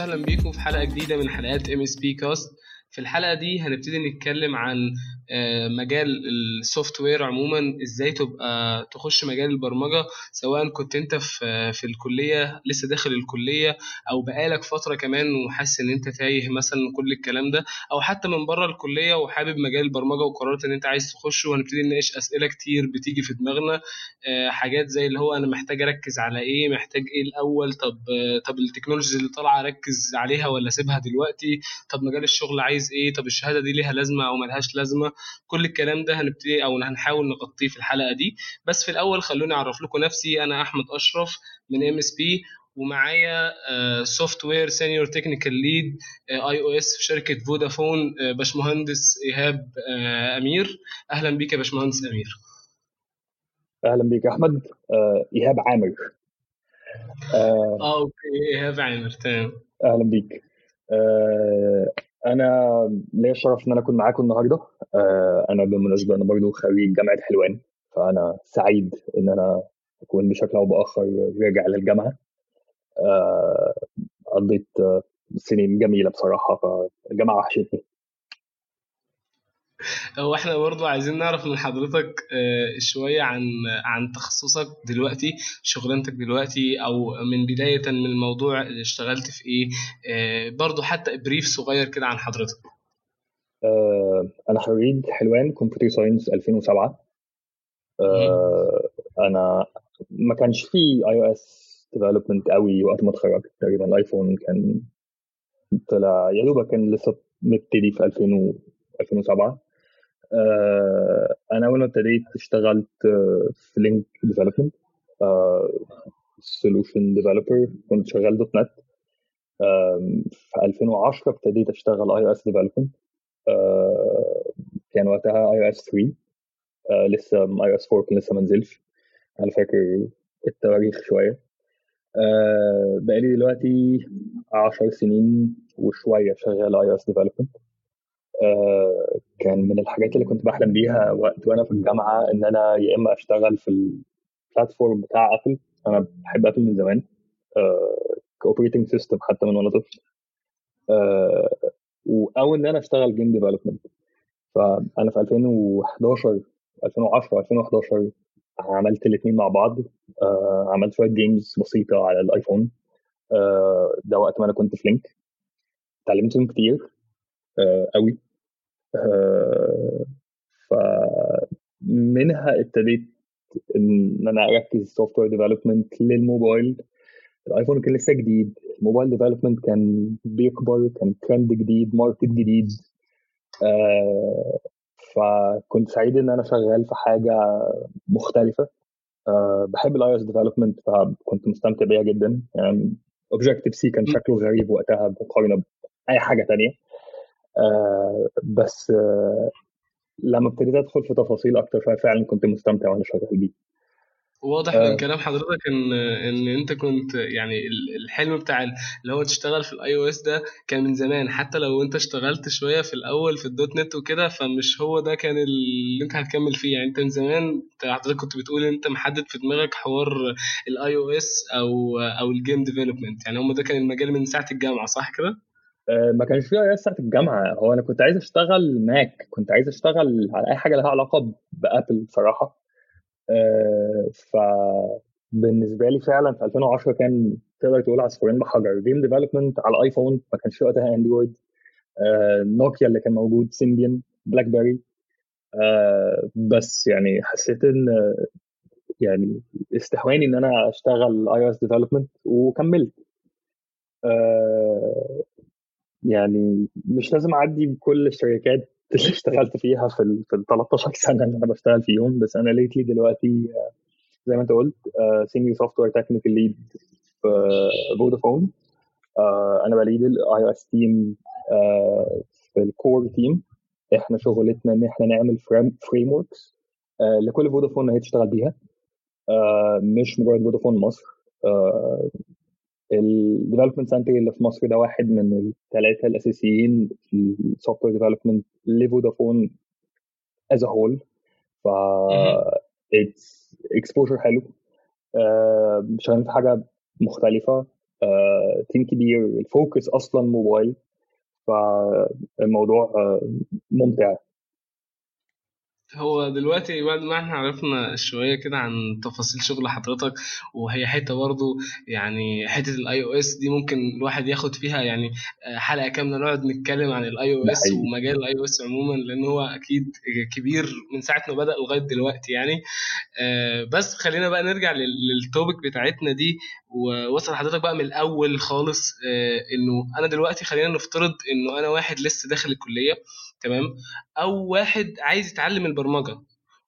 وسهلا بيكم في حلقة جديدة من حلقات MSP Cast في الحلقة دي هنبتدي نتكلم عن مجال ال software عموما إزاي تبقى تخش مجال البرمجة سواء كنت أنت في في الكلية لسه داخل الكلية أو بقالك فترة كمان وحاسس إن أنت تايه مثلا كل الكلام ده أو حتى من بره الكلية وحابب مجال البرمجة وقررت إن أنت عايز تخش وهنبتدي نناقش أسئلة كتير بتيجي في دماغنا آه، حاجات زي اللي هو أنا محتاج أركز على إيه محتاج إيه الأول طب آه، طب ال technologies اللي طالعة أركز عليها ولا أسيبها دلوقتي طب مجال الشغل عايز إيه طب الشهادة دي ليها لازمة أو ملهاش لازمة كل الكلام ده هنبتدي أو هنحاول نغطيه في الحلقة دي. بس في الأول خلوني أعرف لكم نفسي أنا أحمد أشرف من MSP ومعايا software senior technical lead iOS في شركة فودافون آه، باشمهندس إيهاب آه، أمير. أهلا بيك يا باشمهندس أمير. أهلا بيك أحمد. آه، إيهاب عامر. آه أوكي إيهاب عامر تمام. أهلا بيك. أنا ليا الشرف إن أنا أكون معاكم النهارده. آه، أنا بالمناسبة أنا برضه خريج جامعة حلوان فأنا سعيد إن أنا أكون بشكل أو بآخر راجع للجامعة. آه، قضيت سنين جميلة بصراحة فالجامعة وحشتني. هو إحنا برضو عايزين نعرف من حضرتك آه، شوية عن عن تخصصك دلوقتي شغلانتك دلوقتي أو من بداية من الموضوع اللي اشتغلت في إيه آه، برضو حتى brief صغير كده عن حضرتك. آه، أنا خريج حلوان computer science 2007 آه، أنا ما كانش في iOS development قوي وقت ما اتخرجت تقريبا الايفون كان طلع يا دوبك كان لسه مبتدي في 2000 و 2007 آه، أنا اول ما ابتديت اشتغلت آه، في Link Development solution developer كنت شغال .NET. في 2010 ابتديت أشتغل iOS development كان وقتها iOS 3 آه، لسه iOS 4 كان لسه ما نزلش. أنا فاكر التواريخ شوية. آه، بقالي دلوقتي 10 سنين وشوية شغال iOS development كان من الحاجات اللي كنت بحلم بيها وقت وأنا في الجامعة إن أنا يا إما أشتغل في ال platform بتاع ابل أنا بحب ابل من زمان. ك operating system حتى من وأنا طفل. آه، أو إن أنا أشتغل game development فأنا في 2011 2010 2011 عملت الاثنين مع بعض. آه، عملت شوية games بسيطة على الآيفون. آه، ده وقت ما أنا كنت في Link اتعلمت منهم كتير. آه، قوي آه، فمنها ابتديت إن أنا أركز software development للموبايل. الآيفون كان لسه جديد. ال mobile development كان بيكبر كان ترند جديد market جديد. آه، فكنت سعيد إن أنا شغال في حاجة مختلفة. آه، بحب ال iOS development فكنت مستمتع بيها جدا. يعني Objective-C كان شكله غريب وقتها مقارنة بأي حاجة تانية. آه، بس آه، لما ابتديت ادخل في تفاصيل أكتر فعلا كنت مستمتع وأنا شغال بيه واضح آه. من كلام حضرتك إن إن أنت كنت يعني ال- الحلم بتاع ال- اللي هو تشتغل في ال iOS ده كان من زمان حتى لو انت اشتغلت شوية في الأول في ال .NET وكده فمش هو ده كان اللي انت هتكمل فيه يعني انت من زمان حضرتك كنت بتقول إن انت محدد في دماغك حوار ال iOS أو أو ال game development يعني هم ده كان المجال من ساعة الجامعة صح كده؟ آه، ما كانش فيها ساعة الجامعة. هو أنا كنت عايز أشتغل Mac كنت عايز أشتغل على أي حاجة لها علاقة بأبل بصراحة. آه، فبالنسبة لي فعلا في 2010 كان تقدر تقول عصفورين بحجر. game development على الايفون ما كانش في وقتها Android آه، نوكيا اللي كان موجود Symbian BlackBerry بس يعني حسيت إن يعني استهواني إن أنا أشتغل iOS development وكملت يعني مش لازم أعدي بكل الشركات اللي اشتغلت فيها في ال في ال 13 سنة اللي أنا بشتغل فيهم بس أنا lately دلوقتي آه، زي ما أنت قلت senior software technical lead في فودافون أنا ب lead ال iOS team في ال core team إحنا شغلتنا إن إحنا نعمل frameworks لكل فودافون هي تشتغل بيها. آه، مش مجرد فودافون مصر. ال development center اللي في مصر ده واحد من الثلاثه الأساسيين في ال software development لفودافون as whole ف its exposure حلو. آه، شغالين في حاجة مختلفة. تيم كبير. ال focus أصلا موبايل فالموضوع ممتع. هو دلوقتي بعد ما إحنا عرفنا شوية كده عن تفاصيل شغل حضرتك وهي حتة برضو يعني حتة ال iOS دي ممكن الواحد ياخد فيها يعني حلقة كاملة نقعد نتكلم عن ال iOS ومجال ال iOS عموما لأن هو أكيد كبير من ساعة ما بدأ لغاية دلوقتي يعني. بس خلينا بقى نرجع لل topic بتاعتنا دي. ووصل حضرتك بقى من الأول خالص إنه أنا دلوقتي خلينا نفترض إنه أنا واحد لسه داخل الكلية تمام؟ أو واحد عايز يتعلم البرمجة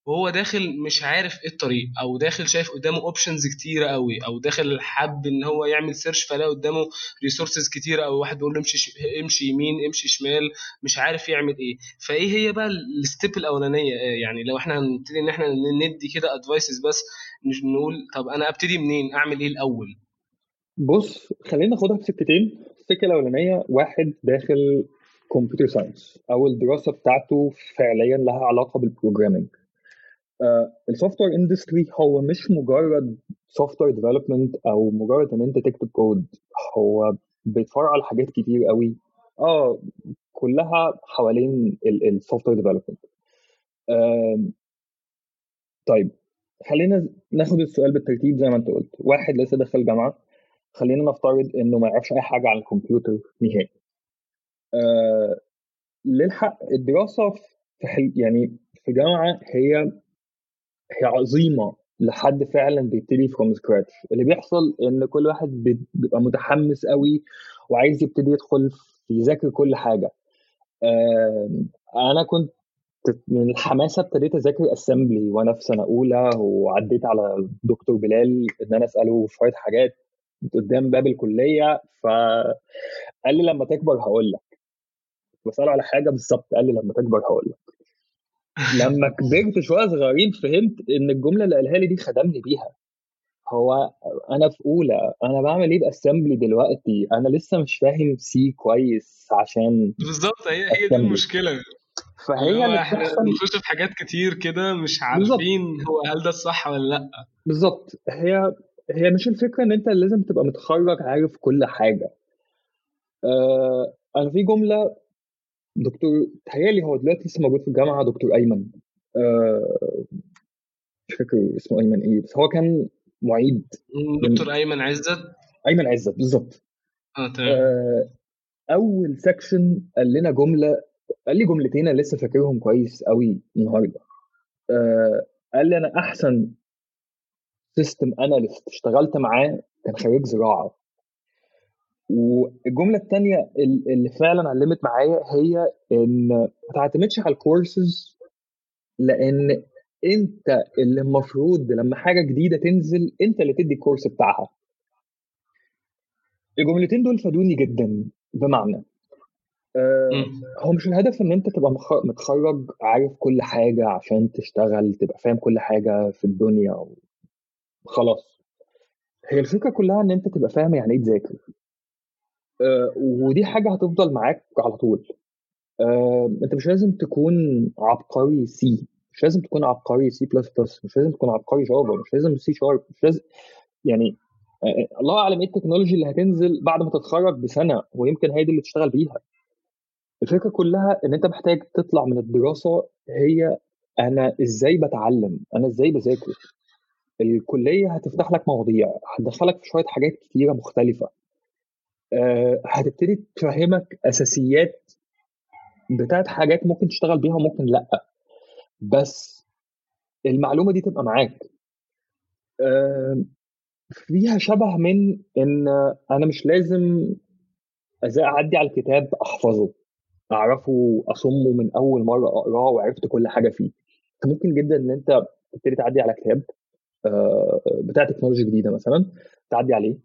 وهو داخل مش عارف إيه الطريق أو داخل شايف قدامه options كتيرة قوي أو داخل حب إن هو يعمل search فلاقي قدامه resources كتيرة أو واحد بيقول له امشي امشي يمين امشي شمال مش عارف يعمل إيه. فإيه هي بقى ال step الأولانية؟ يعني لو إحنا هنبتدي إن إحنا ندي كده advices بس نقول طب أنا أبتدي منين؟ أعمل إيه الأول؟ بص خلينا ناخدها في سكتين. السكة الأولانية واحد داخل computer science أو الدراسة بتاعته فعليا لها علاقة بال programming ال software industry هو مش مجرد software development أو مجرد إن أنت تكتب كود هو بيتفرع على حاجات كتير قوي. آه كلها حوالين ال software development طيب خلينا ناخد السؤال بالترتيب زي ما انت قلت. واحد لسه دخل جامعة. خلينا نفترض إنه ما يعرفش أي حاجة عن الكمبيوتر نهائي. آه للحق الدراسة في حل... يعني في جامعة هي هي عظيمة لحد فعلا بيبتدي from scratch اللي بيحصل إن كل واحد بيبقى متحمس قوي وعايز يبتدي يدخل يذاكر كل حاجة. آه أنا كنت من الحماسة ابتديت أذاكر اسمبلي وأنا في سنة أولى وعديت على دكتور بلال إن أنا أسأله شوية حاجات قدام باب الكلية فقال لي لما تكبر هقول لك. بسأله على حاجة بالظبط قال لي لما تكبر هقول لك. لما كبرت شوية صغيرين فهمت إن الجملة اللي قالها لي دي خدمني بيها. هو أنا في أولى أنا بعمل إيه باسمبلي دلوقتي؟ أنا لسه مش فاهم سي كويس عشان بالظبط هي هي دي المشكلة. فهي اللي إحنا بنخش في حاجات كتير كده مش عارفين هو هل ده الصح ولا لأ. بالظبط. هي هي مش الفكرة إن أنت لازم تبقى متخرج عارف كل حاجة. آه أنا في جملة دكتور تهيألي هو دلوقتي لسه موجود في الجامعة دكتور أيمن. آه مش فاكر اسمه أيمن إيه بس هو كان معيد. دكتور أيمن عزت. أيمن عزت بالظبط. آه تمام. آه أول section قال لنا جملة قال لي جملتين أنا لسه فاكرهم كويس قوي النهارده. آه قال لي أنا أحسن system analyst اشتغلت معاه كان خريج زراعة. والجملة الثانية اللي فعلا علمت معايا هي إن ما تعتمدش على الكورسز لأن أنت اللي المفروض لما حاجة جديدة تنزل أنت اللي تدي الكورس بتاعها. الجملتين دول فادوني جدا بمعنى هو مش الهدف إن أنت تبقى متخرج عارف كل حاجة عشان تشتغل تبقى فاهم كل حاجة في الدنيا خلاص. هي الفكرة كلها إن أنت تبقى فاهم يعني إيه تذاكر. آه ودي حاجة هتفضل معاك على طول. آه أنت مش لازم تكون عبقري C مش لازم تكون عبقري سي بلس بلس مش لازم تكون عبقري Java مش لازم سي شارب مش لازم يعني آه الله أعلم إيه ال technology اللي هتنزل بعد ما تتخرج بسنة ويمكن هي دي اللي تشتغل بيها. الفكرة كلها إن أنت محتاج تطلع من الدراسة هي أنا إزاي بتعلم؟ أنا إزاي بذاكر؟ الكلية هتفتح لك مواضيع هتدخلك في شوية حاجات كتيرة مختلفة. أه هتبتدي تفهمك أساسيات بتاعت حاجات ممكن تشتغل بيها وممكن لأ. بس المعلومة دي تبقى معاك. فيها شبه من إن أنا مش لازم أعدي على الكتاب أحفظه. أعرفه أصمه من أول مرة أقراه وعرفت كل حاجة فيه. ممكن جدا إن أنت تبتدي تعدي على كتاب بتاع تكنولوجيا جديدة مثلا تعدي عليه.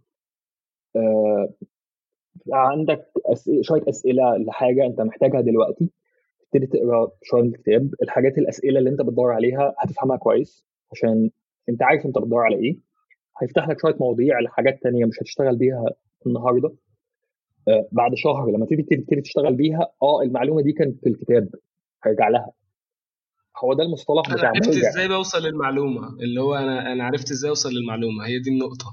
عندك أسئلة شوية أسئلة لحاجة أنت محتاجها دلوقتي. تبتدي تقرأ شوية من الكتاب. الحاجات الأسئلة اللي أنت بتدور عليها هتفهمها كويس عشان أنت عارف أنت بتدور على إيه. هيفتح لك شوية مواضيع لحاجات تانية مش هتشتغل بيها النهارده. آه بعد شهر لما تيجي تبتدي تشتغل بيها آه المعلومة دي كانت في الكتاب هرجع لها. هو ده المصطلح أنا بتاع عرفت مرجع إزاي بوصل للمعلومة اللي هو أنا أنا عرفت إزاي أوصل للمعلومة هي دي النقطة.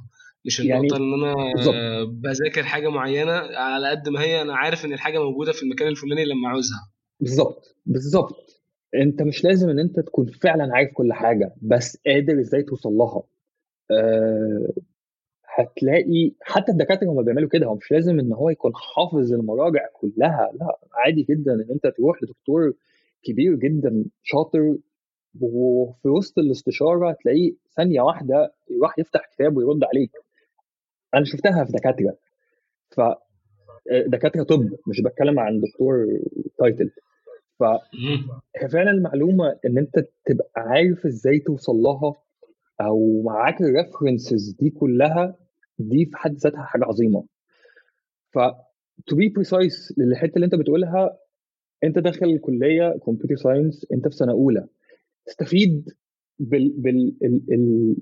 مش النقطة يعني إن أنا بالزبط. بذاكر حاجة معينة على قد ما هي أنا عارف إن الحاجة موجودة في المكان الفلاني لما عاوزها. بالظبط بالظبط أنت مش لازم إن أنت تكون فعلا عارف كل حاجة بس قادر إزاي توصل لها. أه هتلاقي حتى الدكاترة هم بيعملوا كده. هو مش لازم إن هو يكون حافظ المراجع كلها لأ عادي جدا إن أنت تروح لدكتور كبير جدا شاطر وفي وسط الاستشارة تلاقيه ثانية واحدة يروح يفتح كتاب ويرد عليك. أنا شفتها في دكاترة. ف دكاترة طب مش بتكلم عن دكتور title فهي فعلا المعلومة إن أنت تبقى عارف إزاي توصل لها أو معاك ال references دي كلها دي في حد ذاتها حاجة عظيمة. ف to be precise للحتة اللي انت بتقولها انت داخل الكليه computer science انت في سنة أولى. تستفيد بال بال ال... ال...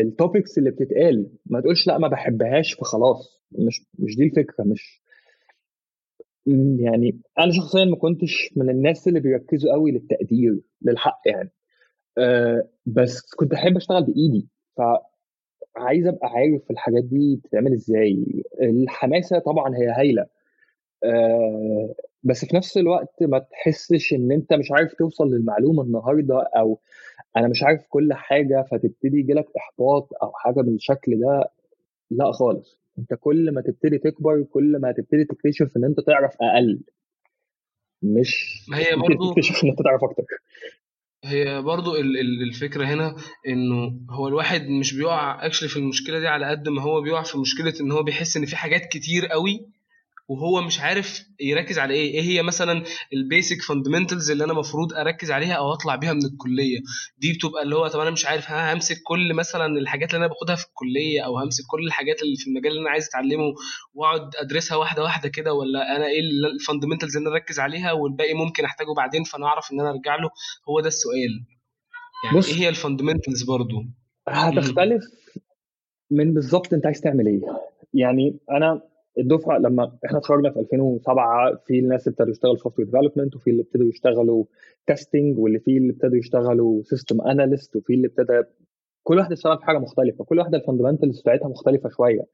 ال topics اللي بتتقال. ما تقولش لأ ما بحبهاش فخلاص. مش مش دي الفكرة. مش يعني أنا شخصيا ما كنتش من الناس اللي بيركزوا قوي للتقدير للحق يعني. أه بس كنت أحب أشتغل بإيدي. فعايز أبقى عارف الحاجات دي بتتعمل إزاي. الحماسة طبعا هي هايلة. أه بس في نفس الوقت ما تحسش إن أنت مش عارف توصل للمعلومة النهارده أو أنا مش عارف كل حاجة فتبتدي يجيلك إحباط أو حاجة بالشكل ده. لأ خالص. أنت كل ما تبتدي تكبر كل ما تبتدي تكتشف إن أنت تعرف أقل. مش ما هي برضو تكتشف إن أنت تعرف أكتر. هي برضو الفكرة هنا إنه هو الواحد مش بيقع actually في المشكلة دي على قد ما هو بيقع في مشكلة إن هو بيحس إن في حاجات كتير قوي وهو مش عارف يركز على إيه. إيه هي مثلا ال basic fundamentals اللي أنا المفروض أركز عليها أو أطلع بيها من الكلية؟ دي بتبقى اللي هو طب أنا مش عارف ها همسك كل مثلا الحاجات اللي أنا باخدها في الكلية أو همسك كل الحاجات اللي في المجال اللي أنا عايز أتعلمه وأقعد أدرسها واحدة واحدة كده ولا أنا إيه ال fundamentals اللي أنا أركز عليها والباقي ممكن أحتاجه بعدين فأنا أعرف إن أنا أرجع له؟ هو ده السؤال. يعني بص إيه هي ال fundamentals برضو؟ هتختلف من بالظبط أنت عايز تعمل إيه. يعني أنا الدفعة لما إحنا اتخرجنا في 2007 في الناس ابتدوا يشتغلوا software development وفي اللي ابتدوا يشتغلوا testing واللي في اللي ابتدوا يشتغلوا system analyst وفي اللي ابتدى كل واحد اشتغل في حاجة مختلفة كل واحدة ال fundamentals بتاعتها مختلفة شوية.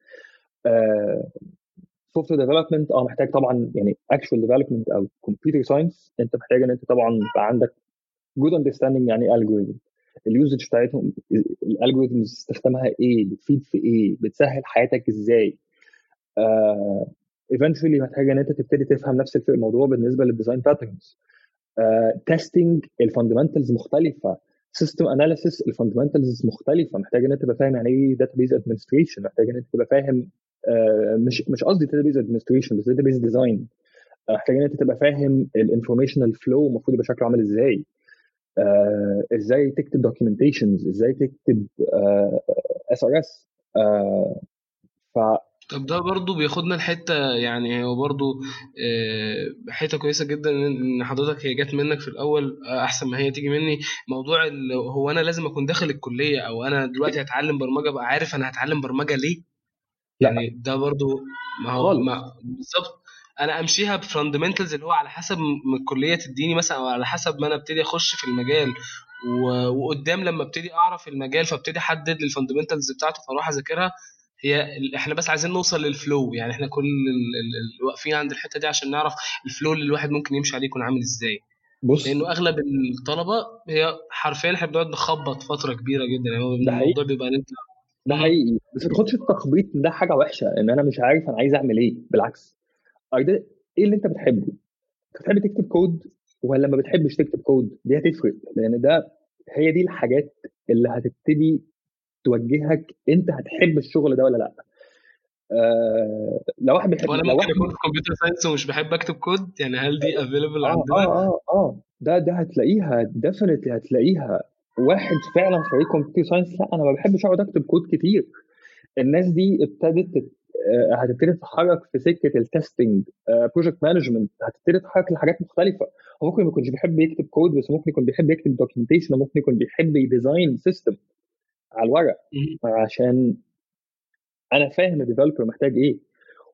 software development آه محتاج طبعا يعني actual development أو computer science أنت محتاج إن أنت طبعا يبقى عندك good understanding يعني الجوريزم اليوزج بتاعتهم ال algorithms استخدامها إيه بتفيد في إيه بتسهل حياتك إزاي. eventually uh, محتاج إن أنت تبتدي تفهم نفس الموضوع بالنسبة لل design patterns testing ال fundamentals مختلفة. system analysis ال fundamentals مختلفة. محتاج إن أنت تبقى فاهم يعني إيه database administration محتاج إن أنت تبقى فاهم uh, مش مش قصدي database administration بس database design محتاج إن أنت تبقى فاهم ال informational flow المفروض يبقى شكله عامل إزاي. uh, إزاي تكتب documentations إزاي تكتب SRS ف طب ده برضو بياخدنا لحتة يعني هو برضو حتة كويسة جدا إن حضرتك هي جت منك في الأول أحسن ما هي تيجي مني. موضوع هو أنا لازم أكون داخل الكلية أو أنا دلوقتي هتعلم برمجة ابقى عارف أنا هتعلم برمجة ليه؟ يعني ده برضو ما هو ما بالظبط. أنا أمشيها ب fundamentals اللي هو على حسب ما الكلية تديني مثلا أو على حسب ما أنا أبتدي أخش في المجال. وقدام لما أبتدي أعرف المجال فأبتدي أحدد ال fundamentals بتاعته فأروح أذاكرها. هي إحنا بس عايزين نوصل لل flow يعني إحنا كل واقفين عند الحتة دي عشان نعرف ال flow اللي الواحد ممكن يمشي عليه يكون عامل إزاي. بص. لأنه أغلب الطلبة هي حرفيا إحنا بنقعد نخبط فترة كبيرة جدا. يعني الموضوع بيبقى أنت ده حقيقي. بس ما تاخدش التخبيط ده حاجة وحشة. إن أنا مش عارف أنا عايز أعمل إيه. بالعكس. إيه اللي أنت بتحبه؟ أنت بتحب تكتب كود ولا ما بتحبش تكتب كود؟ دي هتفرق. لأن ده هي دي الحاجات اللي هتبتدي توجهك أنت هتحب الشغل ده ولا لأ. آه لو واحد بيحب ولا ممكن يكون في computer science ومش بحب أكتب كود يعني هل دي available آه عندنا؟ آه آه آه ده ده هتلاقيها definitely هتلاقيها. واحد فعلا خريج computer science لأ أنا ما بحبش أقعد أكتب كود كتير. الناس دي ابتدت هتبتدي تتحرك في سكة ال testing project management هتبتدي تتحرك لحاجات مختلفة. هو ممكن ما يكونش بيحب يكتب كود بس ممكن يكون بيحب يكتب documentation وممكن يكون بيحب ي design system على الورق عشان أنا فاهم ال developer محتاج إيه.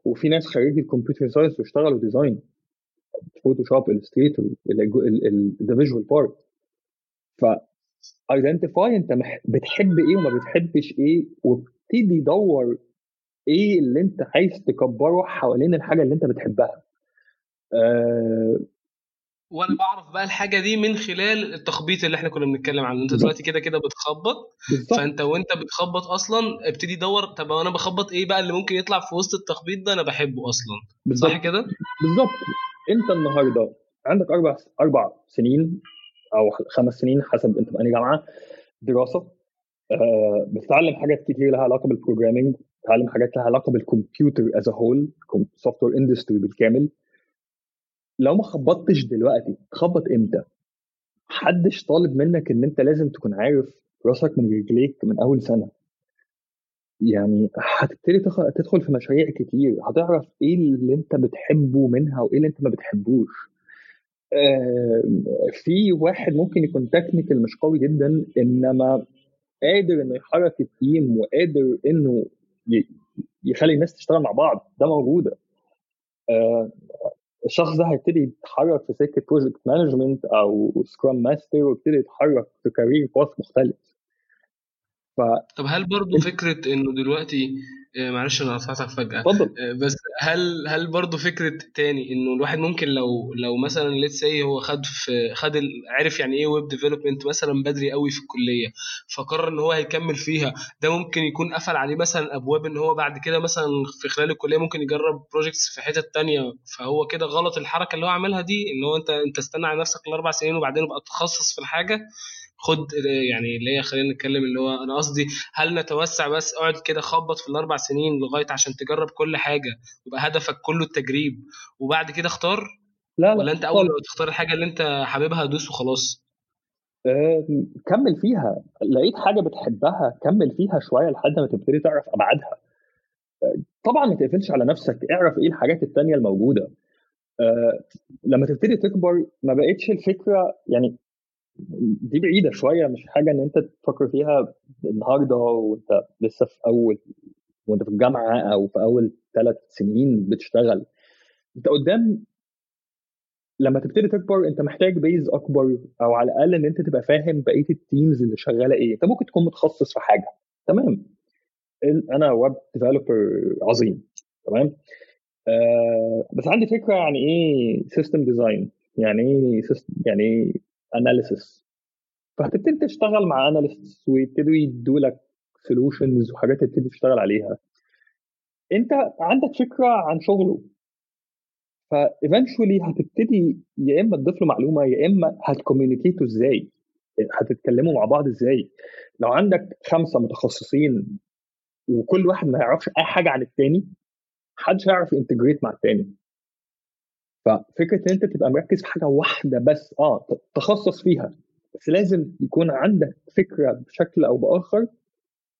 وفي ناس خريجي ال computer science واشتغلوا design Photoshop Illustrator the visual part ف identify أنت بتحب إيه وما بتحبش إيه وابتدي دور إيه اللي أنت عايز تكبره حوالين الحاجة اللي أنت بتحبها. آه وأنا بعرف بقى الحاجة دي من خلال التخبيط اللي إحنا كنا بنتكلم عنه. أنت دلوقتي كده كده بتخبط. بالزبط. فأنت وأنت بتخبط أصلا ابتدي دور طب أنا بخبط إيه بقى اللي ممكن يطلع في وسط التخبيط ده أنا بحبه أصلا؟ بالزبط. صح كده؟ بالظبط. أنت النهارده عندك أربع أربع سنين أو خمس سنين حسب أنت في انهي جامعة دراسة. آه بتتعلم حاجات كتير لها علاقة بال programming بتتعلم حاجات لها علاقة بال computer as whole software industry بالكامل. لو ما خبطتش دلوقتي تخبط إمتى؟ محدش طالب منك إن أنت لازم تكون عارف راسك من رجليك من أول سنة. يعني هتبتدي تدخل في مشاريع كتير هتعرف إيه اللي أنت بتحبه منها وإيه اللي أنت ما بتحبوش. آه في واحد ممكن يكون technical مش قوي جدا إنما قادر إنه يحرك ال team وقادر إنه يخلي الناس تشتغل مع بعض ده موجودة. آه الشخص ده هيبتدي يتحرك في سكة project management أو scrum master ويبتدي يتحرك في career path مختلف. ف... طب هل برضو فكرة إنه دلوقتي آه، معلش أنا قطعتك فجأة اتفضل. آه، بس هل هل برضه فكرة تاني إنه الواحد ممكن لو لو مثلا let's say هو خد في خد عرف يعني إيه web development مثلا بدري قوي في الكلية فقرر إن هو هيكمل فيها ده ممكن يكون قفل عليه مثلا أبواب إن هو بعد كده مثلا في خلال الكلية ممكن يجرب projects في حتت تانية فهو كده غلط الحركة اللي هو عملها دي إن هو أنت أنت استنى على نفسك الأربع سنين وبعدين ابقى تخصص في الحاجة خد يعني اللي هي خلينا نتكلم اللي هو أنا قصدي هل نتوسع بس اقعد كده خبط في الأربع سنين لغاية عشان تجرب كل حاجة يبقى هدفك كله التجريب وبعد كده اختار؟ لا لا ولا أنت أول ما تختار الحاجة اللي أنت حاببها دوس وخلاص؟ أه كمل فيها. لقيت حاجة بتحبها كمل فيها شوية لحد ما تبتدي تعرف أبعادها. طبعا ما تقفلش على نفسك. اعرف إيه الحاجات التانية الموجودة. أه لما تبتدي تكبر ما بقتش الفكرة يعني دي بعيدة شوية مش حاجة إن أنت تفكر فيها النهارده وأنت لسه في أول وأنت في الجامعة أو في أول ثلاث سنين بتشتغل. أنت قدام لما تبتدي تكبر أنت محتاج base أكبر أو على الأقل إن أنت تبقى فاهم بقية ال teams اللي شغالة إيه. أنت ممكن تكون متخصص في حاجة. تمام؟ أنا web developer عظيم. تمام؟ آه بس عندي فكرة يعني إيه system design يعني إيه يعني إيه analysis فهتبتدي تشتغل مع analysts ويبتدوا يدوا لك solutions وحاجات تبتدي تشتغل عليها. انت عندك فكرة عن شغله. ف eventually هتبتدي يا إما تضيف له معلومة يا إما هت communicate وا إزاي؟ هتتكلموا مع بعض إزاي؟ لو عندك خمسة متخصصين وكل واحد ما يعرفش أي حاجة عن التاني محدش هيعرف ينتجريت مع التاني. ففكرة إن أنت تبقى مركز في حاجة واحدة بس آه تخصص فيها بس لازم يكون عندك فكرة بشكل أو بآخر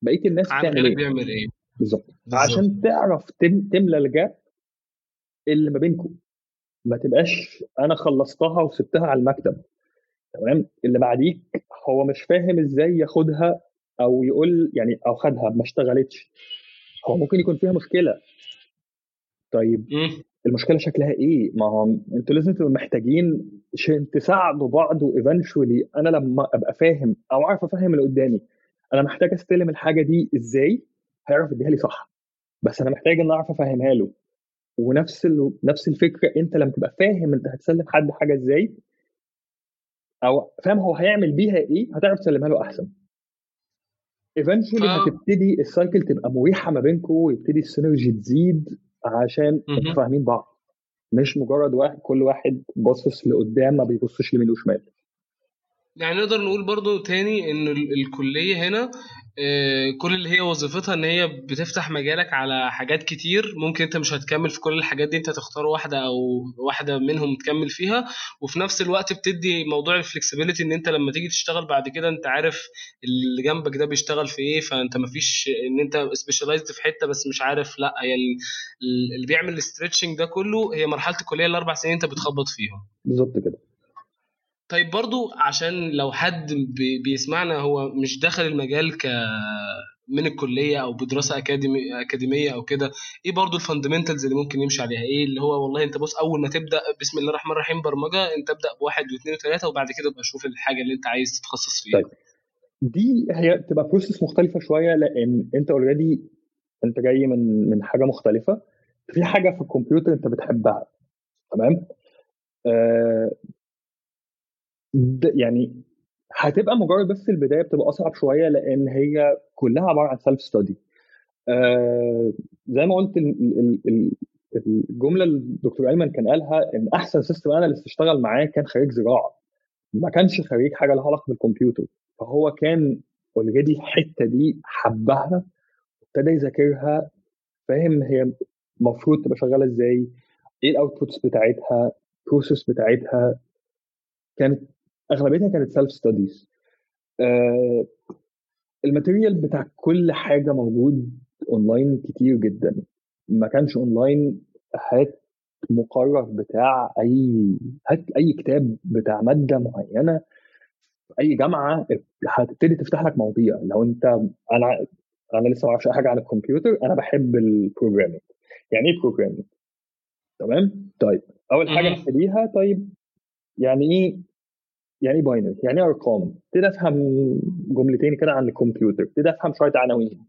بقية الناس بتعمل إيه. بيعمل إيه. بالظبط. عشان تعرف تم تملى الجاب اللي ما بينكم. ما تبقاش أنا خلصتها وسبتها على المكتب. تمام؟ اللي بعديك هو مش فاهم إزاي ياخدها أو يقول يعني أو خدها ما اشتغلتش. هو ممكن يكون فيها مشكلة. طيب المشكلة شكلها إيه؟ ما هو أنتوا لازم تبقوا محتاجين عشان تساعدوا بعض وايفنشولي أنا لما أبقى فاهم أو أعرف أفهم اللي قدامي أنا محتاج أستلم الحاجة دي إزاي؟ هيعرف يديها لي صح. بس أنا محتاج إن أعرف أفهمها له. ونفس ال... نفس الفكرة أنت لما تبقى فاهم أنت هتسلم حد حاجة إزاي؟ أو فاهم هو هيعمل بيها إيه؟ هتعرف تسلمها له أحسن. eventually هتبتدي ال cycle تبقى مريحة ما بينكم ويبتدي ال synergy تزيد. عشان فاهمين بعض. مش مجرد واحد كل واحد باصص لقدام ما بيبصش يمين وشمال. يعني نقدر نقول برضو تاني إن الكلية هنا آه، كل اللي هي وظيفتها إن هي بتفتح مجالك على حاجات كتير. ممكن أنت مش هتكمل في كل الحاجات دي أنت تختار واحدة أو واحدة منهم تكمل فيها. وفي نفس الوقت بتدي موضوع ال flexibility إن أنت لما تيجي تشتغل بعد كده أنت عارف اللي جنبك ده بيشتغل في إيه. فأنت مفيش إن أنت specialized في حتة بس مش عارف لأ هي اللي بيعمل ال stretching ده كله هي مرحلة الكلية الأربع سنين أنت بتخبط فيهم. بالظبط كده. طيب برضو عشان لو حد بيسمعنا هو مش داخل المجال ك من الكلية أو بدراسة اكاديمي أكاديمية أو كده إيه برضو ال fundamentals اللي ممكن يمشي عليها؟ إيه اللي هو والله أنت بص أول ما تبدأ بسم الله الرحمن الرحيم برمجة أنت ابدأ بواحد واثنين وثلاثة وبعد كده ابقى شوف الحاجة اللي أنت عايز تتخصص فيها. طيب دي هي بتبقى process مختلفة شوية لأن أنت already أنت جاي من من حاجة مختلفة. في حاجة في الكمبيوتر أنت بتحبها تمام؟ آه يعني هتبقى مجرد بس البداية بتبقى أصعب شوية لأن هي كلها عبارة عن self study آه زي ما قلت الجملة اللي الدكتور ايمن كان قالها إن أحسن system analyst اشتغل معاه كان خريج زراعة. ما كانش خريج حاجة لها علاقة بالكمبيوتر. فهو كان already الحتة دي حبها ابتدى يذاكرها فاهم هي المفروض تبقى شغالة إزاي إيه ال outputs بتاعتها ال process بتاعتها. كانت أغلبيتها كانت self studies آه ال material بتاع كل حاجة موجود اونلاين كتير جدا. ما كانش اونلاين هات مقرر بتاع أي هات أي كتاب بتاع مادة معينة في أي جامعة هتبتدي تفتح لك مواضيع. لو أنت أنا أنا لسه ما أعرفش حاجة عن الكمبيوتر أنا بحب ال programming يعني إيه programming تمام؟ طيب أول حاجة نبتديها طيب يعني إيه؟ يعني إيه binary يعني إيه أرقام؟ ابتدي أفهم جملتين كده عن الكمبيوتر ابتدي أفهم شوية عناوين.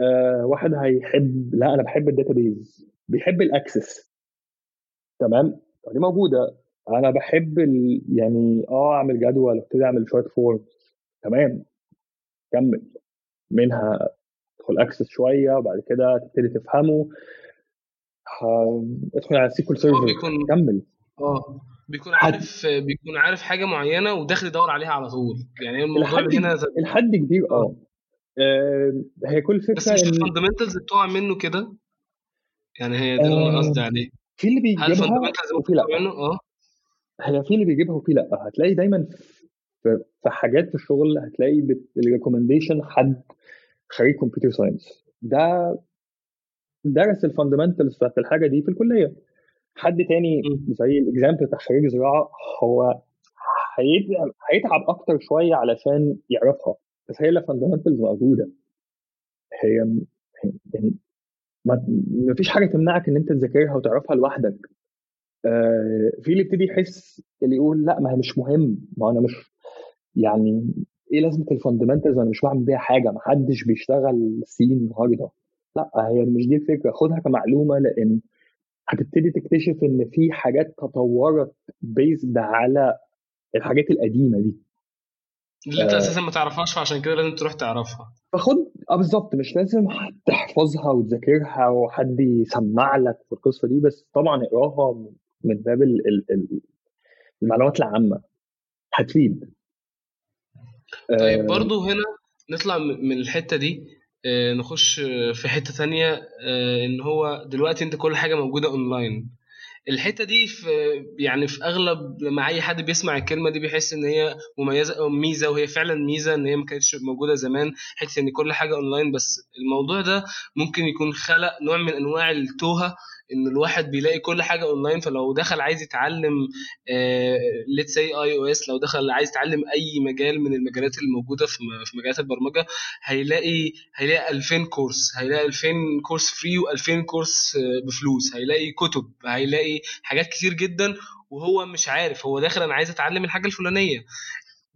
آه واحد هيحب لا أنا بحب ال database بيحب ال Access تمام؟ دي موجودة. أنا بحب ال... يعني آه أعمل جدول ابتدي أعمل شوية forms تمام؟ كمل. منها تدخل Access شوية وبعد كده تبتدي تفهمه. ادخل على SQL Server. كمل. آه. بيكون عارف بيكون عارف حاجة معينة وداخل يدور عليها على طول. يعني الموضوع هنا لحد كبير آه. آه، هي كل فكرة بس مش إن ال fundamentals بتوع منه كده؟ يعني هي ده اللي أنا آه، قصدي عليه. في اللي هل بيجيبها ال fundamentals وفي لأ؟ منه؟ آه. هي في اللي بيجيبها وفي لأ. هتلاقي دايما في حاجات في الشغل هتلاقي ال recommendation حد خريج computer science ده درس ال fundamentals بتاعت الحاجة دي في الكلية. حد تاني. زي ال example بتاع خريج زراعة هو هيتعب أكتر شوية علشان يعرفها. بس هي ال fundamentals موجودة. هي يعني ما ما فيش حاجة تمنعك إن أنت تذاكرها وتعرفها لوحدك. آه في اللي يبتدي يحس اللي يقول لأ ما هي مش مهم. ما أنا مش يعني إيه لازمة ال fundamentals أنا مش بعمل بيها حاجة. ما حدش بيشتغل C النهارده. لأ هي مش دي الفكرة. خدها كمعلومة لأن هتبتدي تكتشف إن في حاجات تطورت بيزد على الحاجات القديمة دي. اللي أنت آه. أساسا ما تعرفهاش فعشان كده لازم تروح تعرفها. فخد آه بالظبط مش لازم تحفظها وتذاكرها وحد يسمع لك في القصة دي بس طبعا اقراها من باب ال- ال- ال- المعلومات العامة. هتفيد. طيب آه، برضو هنا نطلع من الحتة دي. نخش آه، في حتة تانية آه، إن هو دلوقتي أنت كل حاجة موجودة اونلاين الحتة دي في يعني في أغلب لما أي حد بيسمع الكلمة دي بيحس إن هي مميزة أو ميزة وهي فعلا ميزة إن هي ما كانتش موجودة زمان حتة إن كل حاجة اونلاين بس الموضوع ده ممكن يكون خلق نوع من أنواع التوهة إن الواحد بيلاقي كل حاجة اونلاين فلو دخل عايز يتعلم let's say iOS لو دخل عايز يتعلم أي مجال من المجالات الموجودة في في مجالات البرمجة هيلاقي هيلاقي 2000 كورس هيلاقي 2000 كورس free و2000 كورس بفلوس هيلاقي كتب هيلاقي حاجات كتير جدا وهو مش عارف هو داخل أنا عايز أتعلم الحاجة الفلانية.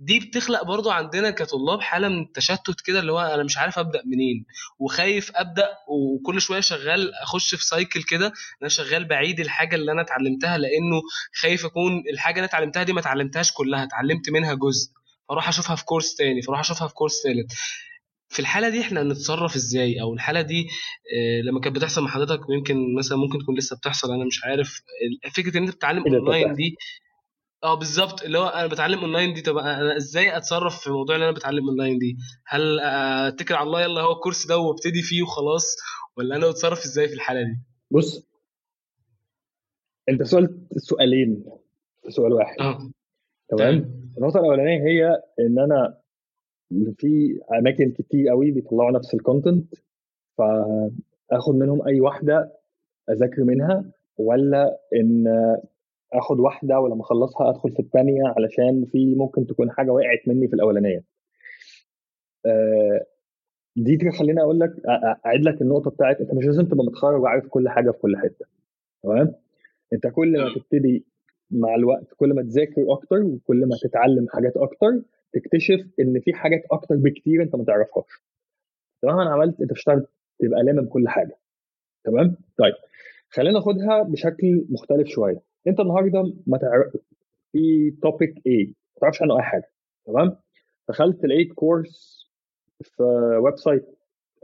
دي بتخلق برضو عندنا كطلاب حالة من التشتت كده اللي هو أنا مش عارف أبدأ منين وخايف أبدأ وكل شوية شغال أخش في cycle كده أنا شغال بعيد الحاجة اللي أنا اتعلمتها لأنه خايف أكون الحاجة اللي أنا اتعلمتها دي ما اتعلمتهاش كلها اتعلمت منها جزء فأروح أشوفها في كورس تاني فأروح أشوفها في كورس تالت في الحالة دي إحنا نتصرف إزاي أو الحالة دي آه، لما كانت بتحصل مع حضرتك ويمكن مثلا ممكن تكون لسه بتحصل أنا مش عارف فكرة إن أنت بتتعلم اونلاين؟ دي آه بالظبط اللي هو أنا بتعلم أونلاين دي طب أنا إزاي أتصرف في موضوع اللي أنا بتعلم أونلاين دي؟ هل أتكل على الله يلا هو الكورس ده وأبتدي فيه وخلاص ولا أنا أتصرف إزاي في الحالة دي؟ بص أنت سألت سؤالين في سؤال واحد. آه. تمام؟ النقطة الأولانية هي إن أنا في أماكن كتير قوي بيطلعوا نفس الكونتنت فآخد منهم أي واحدة أذاكر منها ولا إن اخد واحدة ولما اخلصها ادخل في الثانية علشان في ممكن تكون حاجة وقعت مني في الاولانيه. آه، دي تخليني أقول لك اعيد لك النقطه بتاعت انت مش لازم تبقى متخرج وعارف كل حاجة في كل حتة تمام؟ انت كل ما تبتدي مع الوقت كل ما تذاكر أكتر وكل ما تتعلم حاجات أكتر تكتشف ان في حاجات أكتر بكتير انت ما تعرفهاش. تمام أنا عملت انت اشتغلت تبقى لامم كل حاجة تمام؟ طيب خلينا ناخدها بشكل مختلف شوية. انت النهارده ما تعرف في topic A ما تعرفش عنه أي حاجة تمام؟ دخلت لقيت كورس في website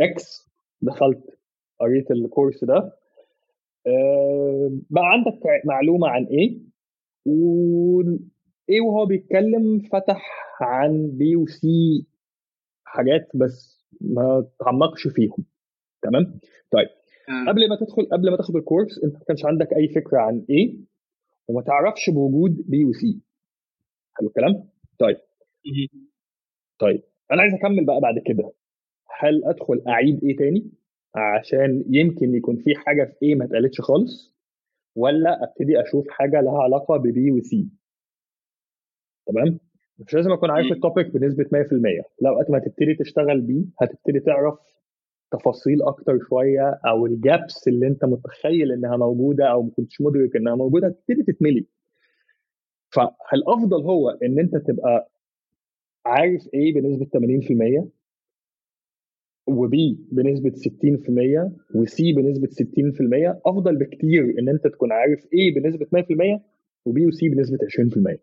X دخلت قريت الكورس ده. آه، بقى عندك معلومة عن A و A وهو بيتكلم فتح عن B و C حاجات بس ما تعمقش فيهم تمام؟ طيب قبل ما تدخل قبل ما تاخد الكورس انت ما كانش عندك أي فكرة عن A وما تعرفش بوجود B و C حلو الكلام؟ طيب. طيب أنا عايز أكمل بقى بعد كده. هل أدخل أعيد A تاني عشان يمكن يكون في حاجة في A ما اتقالتش خالص؟ ولا أبتدي أشوف حاجة لها علاقة ب B و C تمام؟ مش لازم أكون عارف ال topic بنسبة 100% لا وقت ما تبتدي تشتغل بيه هتبتدي تعرف تفاصيل أكتر شوية أو ال gaps اللي أنت متخيل إنها موجودة أو ما كنتش مدرك إنها موجودة هتبتدي تتملي. فالأفضل هو إن أنت تبقى عارف A بنسبة 80% و B بنسبة 60% و C بنسبة 60% أفضل بكتير إن أنت تكون عارف A بنسبة 100% و B و C بنسبة 20%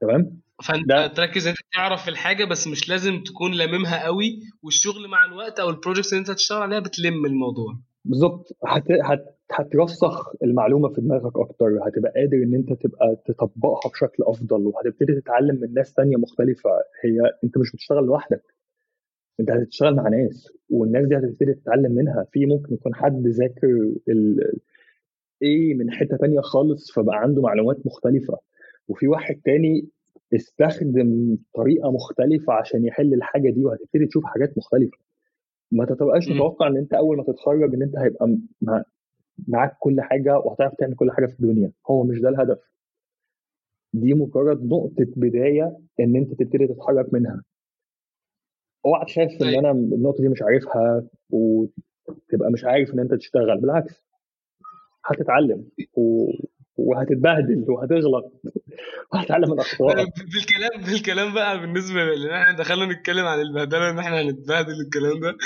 تمام؟ فأنت ده. تركز أنت تعرف الحاجة بس مش لازم تكون لاممها قوي والشغل مع الوقت أو ال projects اللي أنت هتشتغل عليها بتلم الموضوع. بالظبط. هت... هت... هترسخ المعلومة في دماغك أكتر هتبقى قادر إن أنت تبقى تطبقها بشكل أفضل وهتبتدي تتعلم من ناس تانية مختلفة. هي أنت مش بتشتغل لوحدك. أنت هتشتغل مع ناس والناس دي هتبتدي تتعلم منها. في ممكن يكون حد ذاكر ال... إيه من حتة تانية خالص فبقى عنده معلومات مختلفة. وفي واحد تاني استخدم طريقة مختلفة عشان يحل الحاجة دي وهتبتدي تشوف حاجات مختلفة. ما تبقاش متوقع إن أنت أول ما تتخرج إن أنت هيبقى مع معاك كل حاجة وهتعرف تعمل كل حاجة في الدنيا. هو مش ده الهدف. دي مجرد نقطة بداية إن أنت تبتدي تتحرك منها. أوعى تخاف إن طيب. أنا النقطة دي مش عارفها وتبقى مش عارف إن أنت تشتغل بالعكس. هتتعلم و... وهتتبهدل وهتغلط. وهتتعلم من أخطائك. بالكلام بالكلام بقى بالنسبة لإن إحنا دخلنا نتكلم عن البهدلة إن إحنا هنتبهدل الكلام ده.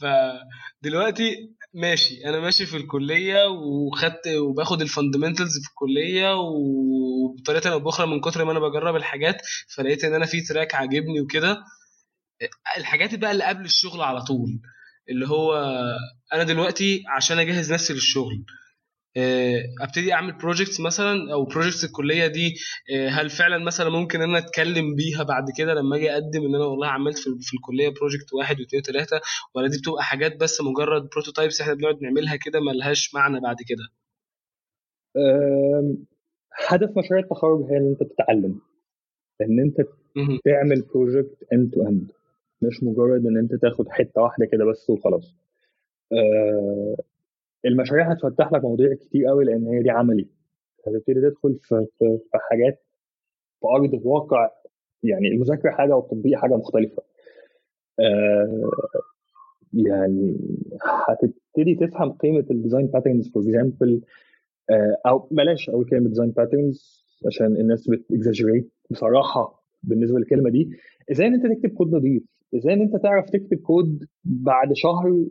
فدلوقتي ماشي. أنا ماشي في الكلية وخدت وباخد ال fundamentals في الكلية وبطريقة أو باخرى من كتر ما أنا بجرب الحاجات فلقيت إن أنا في track عاجبني وكده. الحاجات بقى اللي قبل الشغل على طول اللي هو أنا دلوقتي عشان أجهز نفسي للشغل ابتدي اعمل projects مثلا أو projects الكلية دي آه، هل فعلا مثلا ممكن إن أنا أتكلم بيها بعد كده لما أجي أقدم إن أنا والله عملت في, في الكلية project واحد واثنين وثلاثه ولا دي بتبقى حاجات بس مجرد prototypes إحنا بنقعد نعملها كده ملهاش معنى بعد كده؟ هدف مشاريع التخرج هي إن أنت تتعلم. إن أنت تعمل project end to end مش مجرد إن أنت تاخد حتة واحدة كده بس وخلاص. آه، المشاريع هتفتح لك مواضيع كتير قوي لأن هي دي عملي. هتبتدي تدخل في, في, في حاجات في أرض الواقع يعني المذاكرة حاجة والتطبيق حاجة مختلفة. آه يعني هتبتدي تفهم قيمة ال design patterns for example أو بلاش أقول كلمة design patterns عشان الناس بت exaggerate بصراحة بالنسبة للكلمة دي. إزاي إن أنت تكتب كود نظيف؟ إزاي إن أنت تعرف تكتب كود بعد شهر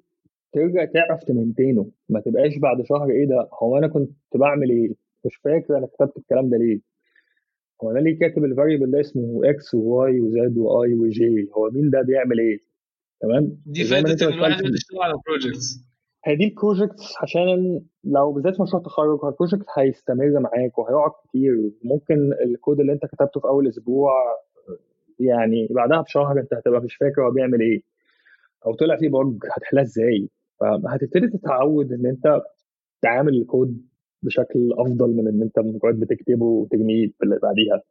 ترجع تعرف ت maintain ه. ما تبقاش بعد شهر إيه ده؟ هو أنا كنت بعمل إيه؟ مش فاكر أنا كتبت الكلام ده ليه. هو أنا ليه كاتب ال variable ده اسمه إكس وواي وزد واي وجي هو مين ده بيعمل إيه؟ تمام؟ دي فائده إن الواحد يشتغل على projects هي دي ال projects عشان لو بالذات مشروع تخرج هو ال project هيستمر معاك وهيقعد كتير. ممكن الكود اللي أنت كتبته في أول أسبوع يعني بعدها بشهر أنت هتبقى مش فاكر هو بيعمل إيه. أو طلع فيه bug هتحلها إزاي؟ فهتبتدي تتعود إن أنت تعامل الكود بشكل أفضل من إن أنت مجرد بتكتبه وترميه بعديها.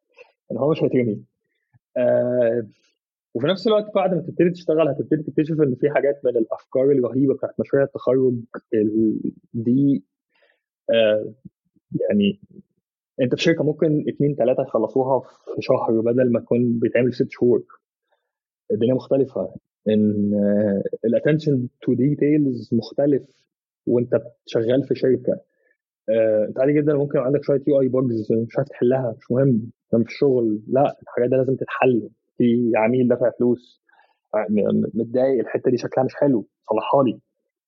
ان هو مش هيترمي آه وفي نفس الوقت بعد ما تبتدي تشتغل هتبتدي تكتشف إن في حاجات من الأفكار الرهيبة بتاعت مشاريع التخرج دي آه يعني أنت في شركة ممكن اثنين ثلاثة يخلصوها في شهر بدل ما تكون بيتعمل ست شهور. الدنيا مختلفة. إن ال attention to details مختلف وانت شغال في شركة. آه، انت عادي جدا ممكن عندك شوية UI bugs مش عارف تحلها مش مهم. انت في الشغل لا الحاجات دي لازم تتحل. في عميل دافع فلوس. متضايق الحتة دي شكلها مش حلو. صلحها لي.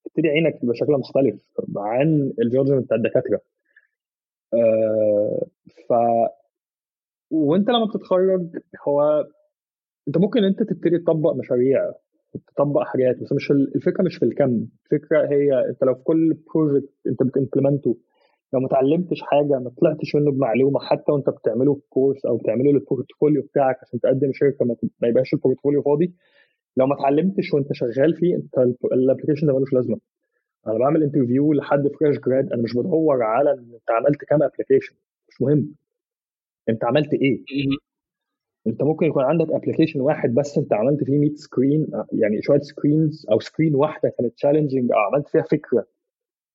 تبتدي عينك بشكل مختلف عن ال judgement بتاع الدكاترة. آه ف وانت لما بتتخرج هو انت ممكن انت تبتدي تطبق مشاريع تطبق حاجات بس مش الفكرة مش في الكم الفكرة هي انت لو في كل project انت بت implement ه لو ما اتعلمتش حاجة ما طلعتش منه بمعلومة حتى وانت بتعمله في course أو بتعمله لل portfolio بتاعك عشان تقدم شركة ما يبقاش ال portfolio فاضي لو ما اتعلمتش وانت شغال فيه انت ال application ده ملوش لازمة. أنا بعمل interview لحد fresh grad أنا مش بدور على أنت عملت كام application مش مهم. أنت عملت إيه؟ انت ممكن يكون عندك application واحد بس انت عملت فيه 100 screen يعني شوية screens أو screen واحدة كانت challenging أو عملت فيها فكرة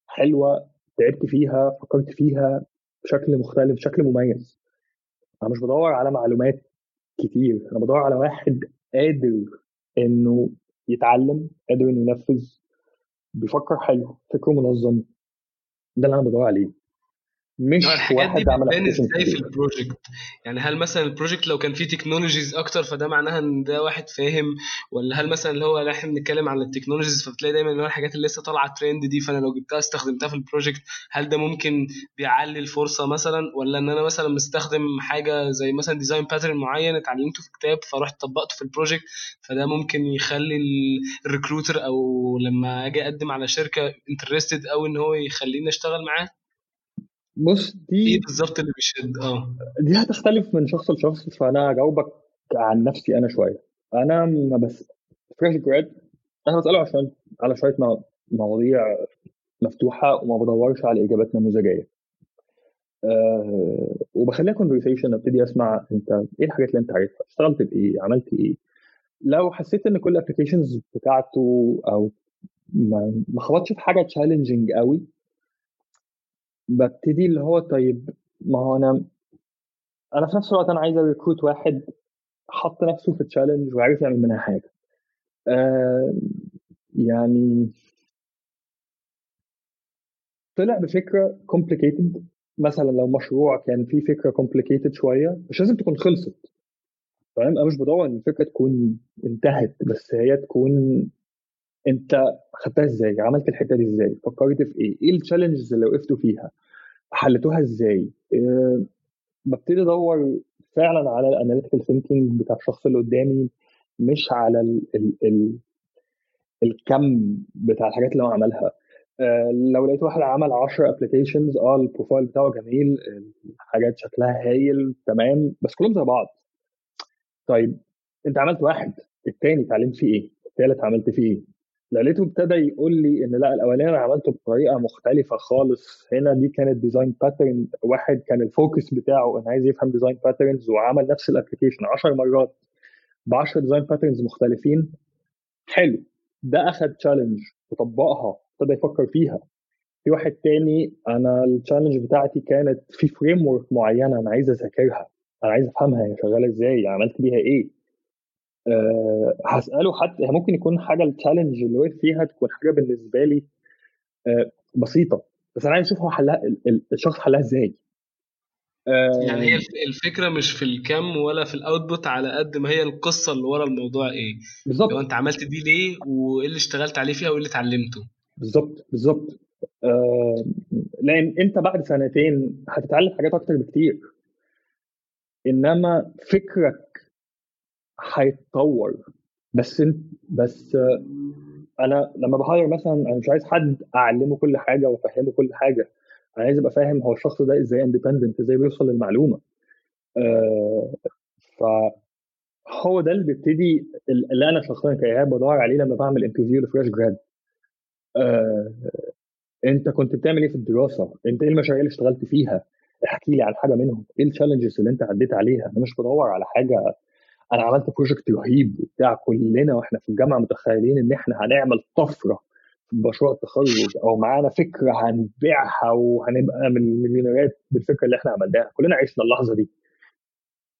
حلوة تعبت فيها فكرت فيها بشكل مختلف بشكل مميز. أنا مش بدور على معلومات كتير أنا بدور على واحد قادر إنه يتعلم قادر إنه ينفذ بيفكر حلو فكره منظم. ده اللي أنا بدور عليه. مش الحاجات دي بتبان إزاي في البروجكت يعني هل مثلا ال project لو كان فيه technologies أكتر فده معناها إن ده واحد فاهم؟ ولا هل مثلا اللي هو إحنا بنتكلم عن ال technologies فبتلاقي دايما اللي هو الحاجات اللي لسه طالعة ترند دي فأنا لو جبتها استخدمتها في ال project هل ده ممكن بيعلي الفرصة مثلا؟ ولا إن أنا مثلا مستخدم حاجة زي مثلا design pattern معين اتعلمته في كتاب فرحت طبقته في ال project فده ممكن يخلي ال recruiter أو لما أجي أقدم على شركة interested أو إن هو يخليني أشتغل معاه؟ بص دي إيه بالظبط اللي بيشد؟ آه. دي هتختلف من شخص لشخص فأنا هجاوبك عن نفسي أنا شوية. أنا ما بس fresh grad أنا بسأله عشان على شوية مواضيع مفتوحة وما بدورش على إجابات نموذجية. أه وبخليها conversation أبتدي أسمع أنت إيه الحاجات اللي أنت عارفها؟ اشتغلت بإيه؟ عملت إيه؟ لو حسيت إن كل ال applications بتاعته أو ما خبطش في حاجة challenging قوي ببتدي اللي هو طيب ما هو أنا أنا في نفس الوقت أنا عايز recruit واحد حط نفسه في challenge وعارف يعمل منها حاجة. آه يعني طلع بفكرة complicated مثلا لو مشروع كان فيه فكرة complicated شوية مش لازم تكون خلصت. فاهم؟ أنا مش بدور إن الفكرة تكون انتهت بس هي تكون انت خدتها إزاي؟ عملت الحتة دي إزاي؟ فكرت في إيه؟ إيه ال challenges اللي وقفتوا فيها؟ حلتوها إزاي؟ أه ببتدي ادور فعلا على ال analytical thinking بتاع الشخص اللي قدامي مش على ال ال ال الكم بتاع الحاجات اللي هو عملها. أه لو لقيت واحد عمل 10 applications آه ال profile بتاعه جميل الحاجات شكلها هايل تمام بس كلهم زي بعض. طيب انت عملت واحد التاني اتعلمت فيه إيه؟ التالت عملت فيه إيه؟ لقيته ابتدى يقول لي إن لأ الأولاني أنا عملته بطريقة مختلفة خالص هنا دي كانت design pattern واحد كان ال focus بتاعه انه عايز يفهم design patterns وعمل نفس ال application 10 مرات ب 10 design patterns مختلفين حلو ده اخذ challenge وطبقها ابتدى يفكر فيها. في واحد تاني أنا ال challenge بتاعتي كانت في framework معينة أنا عايز أذاكرها أنا عايز أفهمها هي شغالة إزاي عملت بيها إيه؟ أه هسأله حتى ممكن يكون حاجة ال challenge اللي وقف فيها تكون حاجة بالنسبة لي أه بسيطة بس أنا عايز أشوف هو حلها الشخص حلها إزاي. أه يعني هي الفكرة مش في الكم ولا في ال output على قد ما هي القصة اللي ورا الموضوع إيه. بالظبط. لو أنت عملت دي ليه وإيه اللي اشتغلت عليه فيها وإيه اللي اتعلمته. بالظبط بالظبط. أه لأن أنت بعد سنتين هتتعلم حاجات أكتر بكتير. إنما فكرك هيتطور. بس انت بس أنا لما ب hire مثلا أنا مش عايز حد أعلمه كل حاجة وأفهمه كل حاجة. أنا عايز أبقى فاهم هو الشخص ده إزاي independent إزاي بيوصل للمعلومة. آه فهو ده اللي بيبتدي اللي أنا شخصيا كإيهاب بدور عليه لما بعمل interview ل fresh grad آه أنت كنت بتعمل إيه في الدراسة؟ أنت إيه المشاريع اللي اشتغلت فيها؟ احكي لي عن حاجة منهم. إيه ال challenges اللي أنت عديت عليها؟ أنا مش بدور على حاجة أنا عملت project رهيب وبتاع كلنا وإحنا في الجامعة متخيلين إن إحنا هنعمل طفرة في مشروع التخرج أو معانا فكرة هنبيعها وهنبقى من المليونيرات بالفكرة اللي إحنا عملناها. كلنا عشنا اللحظة دي.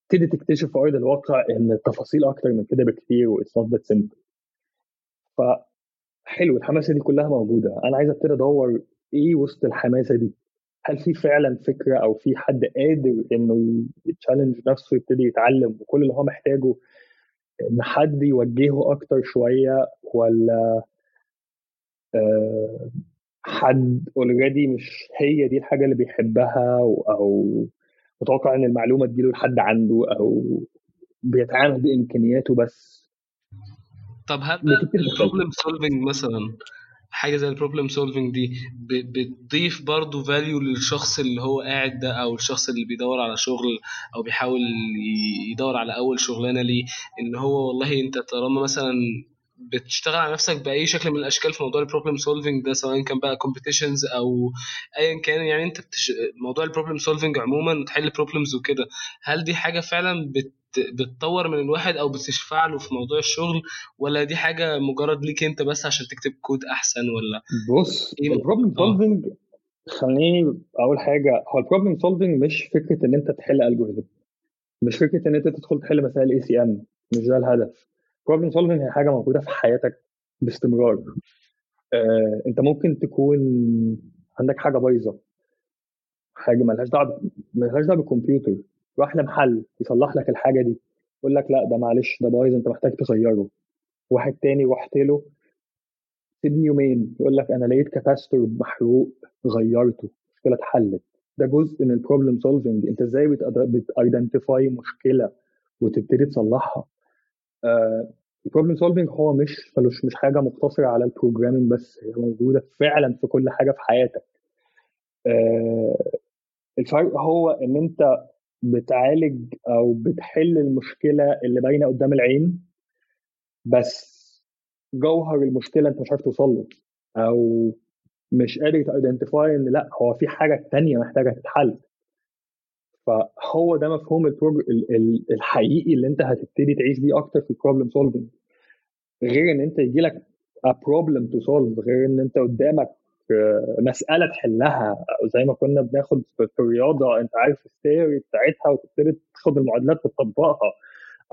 تبتدي تكتشف في ارض الواقع إن التفاصيل أكتر من كده بكتير it's not that simple فحلو الحماسة دي كلها موجودة. أنا عايز أبتدي أدور إيه وسط الحماسة دي؟ هل في فعلا فكرة أو في حد قادر إنه يتشالنج نفسه يبتدي يتعلم وكل اللي هو محتاجه إن حد يوجهه أكتر شوية ولا آه، حد اوريدي مش هي دي الحاجة اللي بيحبها أو متوقع إن المعلومة تجيله لحد عنده أو بيتعامل بإمكانياته بس. طب هل ال problem solving مثلا؟ حاجة زي ال problem solving دي بتضيف برضه value للشخص اللي هو قاعد ده أو الشخص اللي بيدور على شغل أو بيحاول يدور على أول شغلانة ليه. إن هو والله أنت طالما مثلا بتشتغل على نفسك بأي شكل من الأشكال في موضوع ال problem solving ده سواء كان بقى competitions أو ايا كان. يعني أنت بتش... موضوع ال problem solving عموما تحل problems وكده هل دي حاجة فعلا بت... بتطور من الواحد أو بتشفع له في موضوع الشغل ولا دي حاجة مجرد ليك أنت بس عشان تكتب كود أحسن ولا؟ بص إيه؟ ال problem solving خليني اول حاجة. هو ال problem solving مش فكرة إن أنت تحل algorithms مش فكرة إن أنت تدخل تحل مسائل ACM مش ده الهدف. problem solving هي حاجة موجودة في حياتك باستمرار. آه، أنت ممكن تكون عندك حاجة بايظة حاجة مالهاش دعوة مالهاش دعوة بالكمبيوتر. روح لمحل يصلح لك الحاجة دي يقول لك لأ ده معلش ده بايظ أنت محتاج تغيره. واحد تاني رحت له سيبني يومين. يقول لك أنا لقيت capacitor محروق غيرته مشكلة اتحلت. ده جزء من ال problem solving أنت إزاي بت identify مشكلة وتبتدي تصلحها؟ ال problem uh, solving هو مش ملوش مش حاجة مقتصرة على ال programming بس هي موجودة فعلا في كل حاجة في حياتك. uh, الفرق هو إن أنت بتعالج أو بتحل المشكلة اللي باينة قدام العين بس جوهر المشكلة أنت مش عارف توصل له أو مش قادر ت identify إن لأ هو في حاجة تانية محتاجة تتحل. فهو ده مفهوم ال prog... الحقيقي اللي انت هتبتدي تعيش بيه أكتر في ال problem solving غير ان انت يجي لك problem to solve غير ان انت قدامك آه، مسألة تحلها. زي ما كنا بناخد في الرياضة انت عارف ال theory بتاعتها وتبتدي تاخد المعادلات وتطبقها.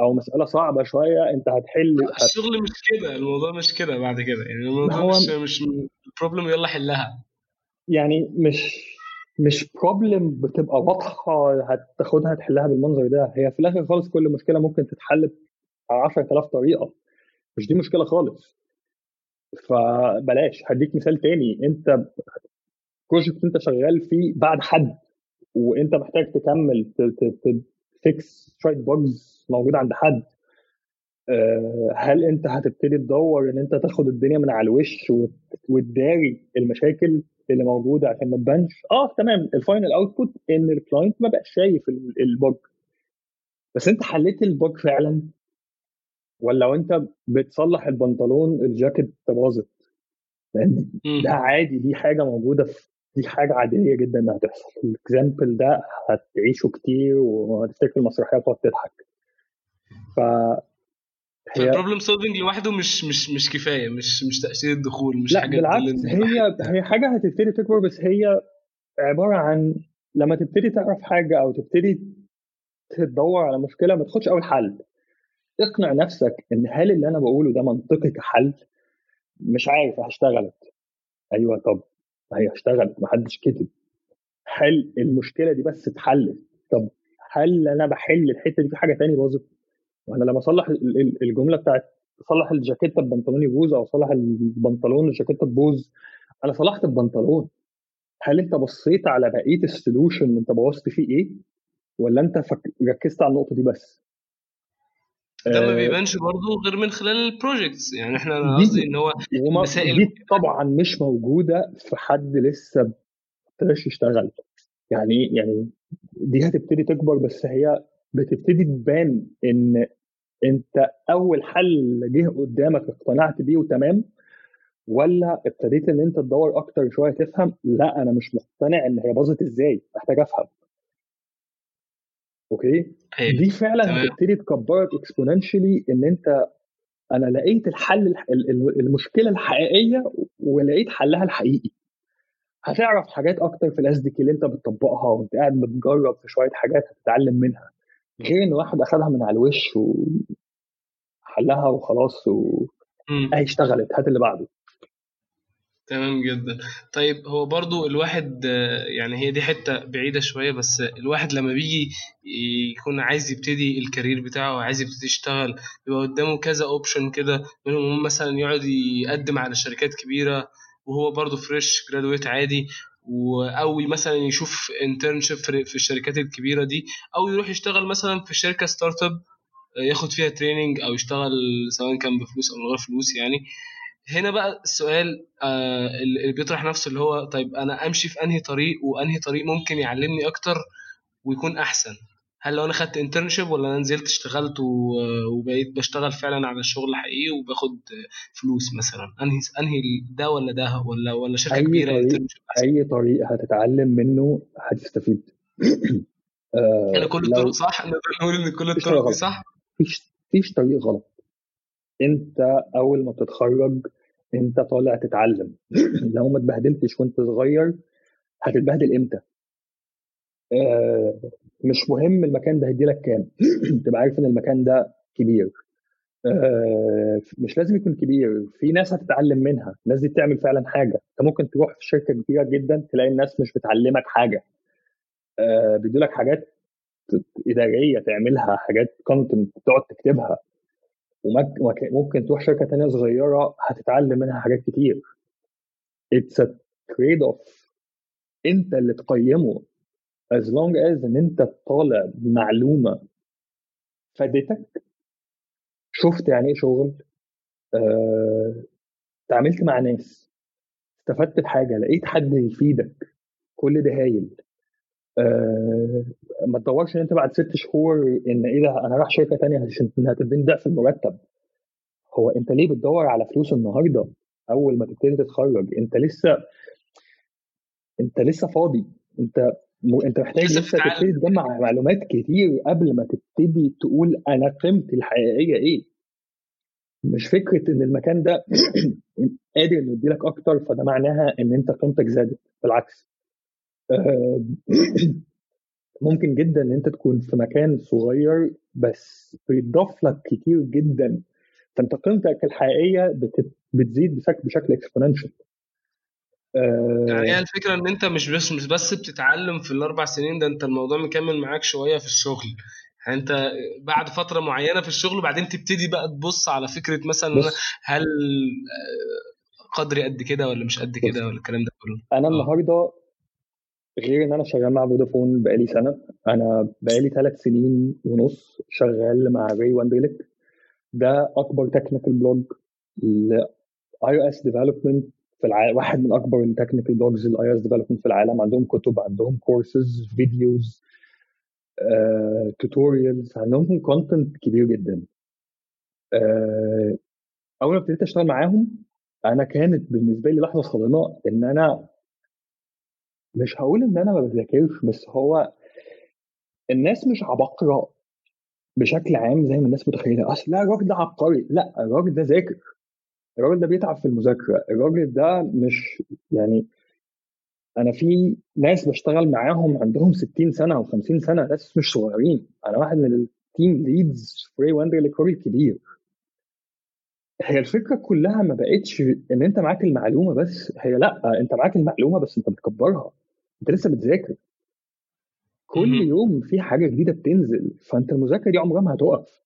أو مسألة صعبة شوية انت هتحل الشغل مش كده الموضوع مش كده بعد كده. يعني الموضوع هو... مش مش ال problem يلا حلها. يعني مش مش problem بتبقى واضحة هتاخدها تحلها بالمنظر ده. هي في الآخر خالص كل مشكلة ممكن تتحل ب 10000 طريقة. مش دي مشكلة خالص. فبلاش هديك مثال تاني. انت project انت شغال فيه بعد حد وانت محتاج تكمل ت fix شوية bugs موجودة عند حد. آه، هل انت هتبتدي تدور ان انت تاخد الدنيا من على الوش وتداري المشاكل؟ اللي موجوده عشان ما تبانش. آه تمام. ال final output إن ال client ما بقاش شايف ال bug بس أنت حليت ال bug فعلا؟ ولا وأنت بتصلح البنطلون الجاكيت باظت؟ لأن ده عادي دي حاجة موجودة في دي حاجة عادية جدا إنها تحصل. ال example ده هتعيشه كتير وهتفتكر المسرحيه وتقعد تضحك ف هي ال problem solving لوحده مش مش مش كفاية مش مش تاشيره الدخول مش لا حاجة بالعكس هي هي حاجة هتبتدي تكبر بس هي عبارة عن لما تبتدي تعرف حاجة أو تبتدي تدور على مشكلة ما تاخدش أول حل. اقنع نفسك إن هل اللي أنا بقوله ده منطقي كحل؟ مش عارف ما هي اشتغلت. أيوه طب ما هي اشتغلت ما حدش كتب. هل المشكلة دي بس اتحلت؟ طب هل أنا بحل الحتة دي في حاجة تاني باظت؟ وأنا لما أصلح الجملة بتاعت اصلح الجاكيته ببنطلون يبوظ أو اصلح البنطلون الجاكيته تبوظ أنا صلحت البنطلون. هل أنت بصيت على بقية ال solution أنت بوظت فيه إيه؟ ولا أنت فك... ركزت على النقطة دي بس؟ ده ما آه، بيبانش برضه غير من خلال ال projects يعني إحنا أنا قصدي إن هو مسائل دي طبعا مش موجودة في حد لسه ابتداش يشتغل يعني يعني دي هتبتدي تكبر بس هي بتبتدي تبان إن أنت أول حل جه قدامك اقتنعت بيه وتمام ولا ابتديت إن أنت تدور أكتر شوية تفهم؟ لأ أنا مش مقتنع إن هي باظت إزاي محتاج أفهم. أوكي؟ أيوة. دي فعلا هتبتدي تكبرك exponentially إن أنت أنا لقيت الحل المشكلة الحقيقية ولقيت حلها الحقيقي. هتعرف حاجات أكتر في ال SD اللي أنت بتطبقها وأنت قاعد بتجرب في شوية حاجات هتتعلم منها. غير إن واحد أخدها من على الوش وحلها وخلاص و أهي اشتغلت هات اللي بعده. تمام جدا. طيب هو برضو الواحد يعني هي دي حتة بعيدة شوية بس الواحد لما بيجي يكون عايز يبتدي ال career بتاعه وعايز يبتدي يشتغل بيبقى قدامه كذا option كده منهم مثلا يقعد يقدم على شركات كبيرة وهو برضه fresh graduate عادي أو مثلا يشوف internship في الشركات الكبيرة دي أو يروح يشتغل مثلا في شركة startup ياخد فيها training أو يشتغل سواء كان بفلوس أو من غير فلوس يعني. هنا بقى السؤال آه اللي بيطرح نفسه اللي هو طيب أنا أمشي في أنهي طريق وأنهي طريق ممكن يعلمني أكتر ويكون أحسن؟ هل لو أنا خدت انترنشيب ولا أنا نزلت اشتغلت وبقيت بشتغل فعلا على الشغل حقيقي وباخد فلوس مثلا. أنهي أنهي ده ولا ده ولا ولا شركة أي كبيرة طريق أي طريق هتتعلم منه هتستفيد. آه أنا كل الطرق صح؟ نقدر نقول إن كل الطرق دي صح؟ مفيش مفيش طريق غلط. أنت أول ما تتخرج أنت طالع تتعلم. لو ما اتبهدلتش وأنت صغير هتتبهدل إمتى؟ آه مش مهم المكان ده هيديلك كام. تبقى عارف إن المكان ده كبير. آه مش لازم يكون كبير في ناس هتتعلم منها. الناس دي بتعمل فعلا حاجة. أنت ممكن تروح في شركة كبيرة جدا تلاقي الناس مش بتعلمك حاجة. آه بيدولك حاجات إدارية تعملها حاجات كونتنت تقعد تكتبها. وممكن تروح شركة تانية صغيرة هتتعلم منها حاجات كتير. It's trade off أنت اللي تقيمه. As long as إن أنت طالع بمعلومة فادتك شفت يعني إيه شغل آه، مع ناس استفدت بحاجة لقيت حد يفيدك كل ده هايل آه، ما تدورش إن أنت بعد ست شهور إن إيه ده أنا رايح شركة تانية عشان هتديني ضعف المرتب هو أنت ليه بتدور على فلوس النهارده أول ما تبتدي تتخرج أنت لسه أنت لسه فاضي أنت. انت محتاج لسه, تبتدي تجمع معلومات كتير قبل ما تبتدي تقول أنا قيمتي الحقيقية إيه. مش فكرة إن المكان ده قادر إنه يديلك أكتر فده معناها إن أنت قيمتك زادت. بالعكس. آه، ممكن جدا إن أنت تكون في مكان صغير بس بيضاف لك كتير جدا. فأنت قيمتك الحقيقية بتزيد بشكل exponential يعني هي الفكرة إن أنت مش بس مش بس بتتعلم في الأربع سنين ده أنت الموضوع مكمل معاك شوية في الشغل. يعني أنت بعد فترة معينة في الشغل وبعدين تبتدي بقى تبص على فكرة مثلا هل قدري قد كده ولا مش قد كده ولا الكلام ده كله. أنا النهارده غير إن أنا شغال مع فودافون بقالي سنة أنا بقالي ثلاث سنين ونص شغال مع Ray Wenderlich ده أكبر technical blog ل iOS development في العالم واحد من أكبر ال technical blogs ال iOS development في العالم. عندهم كتب عندهم كورسز فيديوز tutorials عندهم content كبير جدا. uh, أول ما ابتديت أشتغل معاهم أنا كانت بالنسبة لي لحظة صادمة إن أنا مش هقول إن أنا ما بذاكرش بس هو الناس مش عبقرة بشكل عام زي ما الناس متخيلة. أصل لا الراجل ده عبقري. لا الراجل ده ذاكر. الراجل ده بيتعب في المذاكرة. الراجل ده مش يعني أنا في ناس بشتغل معاهم عندهم 60 سنة أو 50 سنة ناس مش صغيرين. أنا واحد من ال team leads في Ray Wenderlich وري كبير. هي الفكرة كلها ما بقتش إن أنت معاك المعلومة بس هي لأ أنت معاك المعلومة بس أنت بتكبرها. أنت لسه بتذاكر. كل يوم في حاجة جديدة بتنزل فأنت المذاكرة دي عمرها ما هتقف.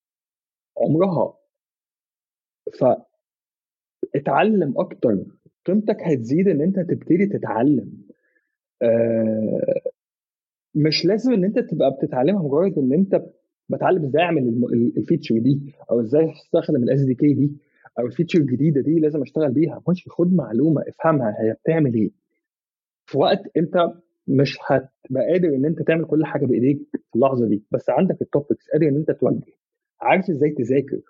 عمرها. ف اتعلم أكتر. قيمتك هتزيد إن أنت تبتدي تتعلم. آه مش لازم إن أنت تبقى بتتعلمها مجرد إن أنت بتعلم إزاي أعمل ال feature دي أو إزاي أستخدم ال SDK دي أو ال feature الجديدة دي لازم أشتغل بيها. مش خد معلومة افهمها هي بتعمل إيه. في وقت أنت مش هتبقى قادر إن أنت تعمل كل حاجة بإيديك في اللحظة دي. بس عندك ال topics قادر إن أنت توجه. عارف إزاي تذاكر؟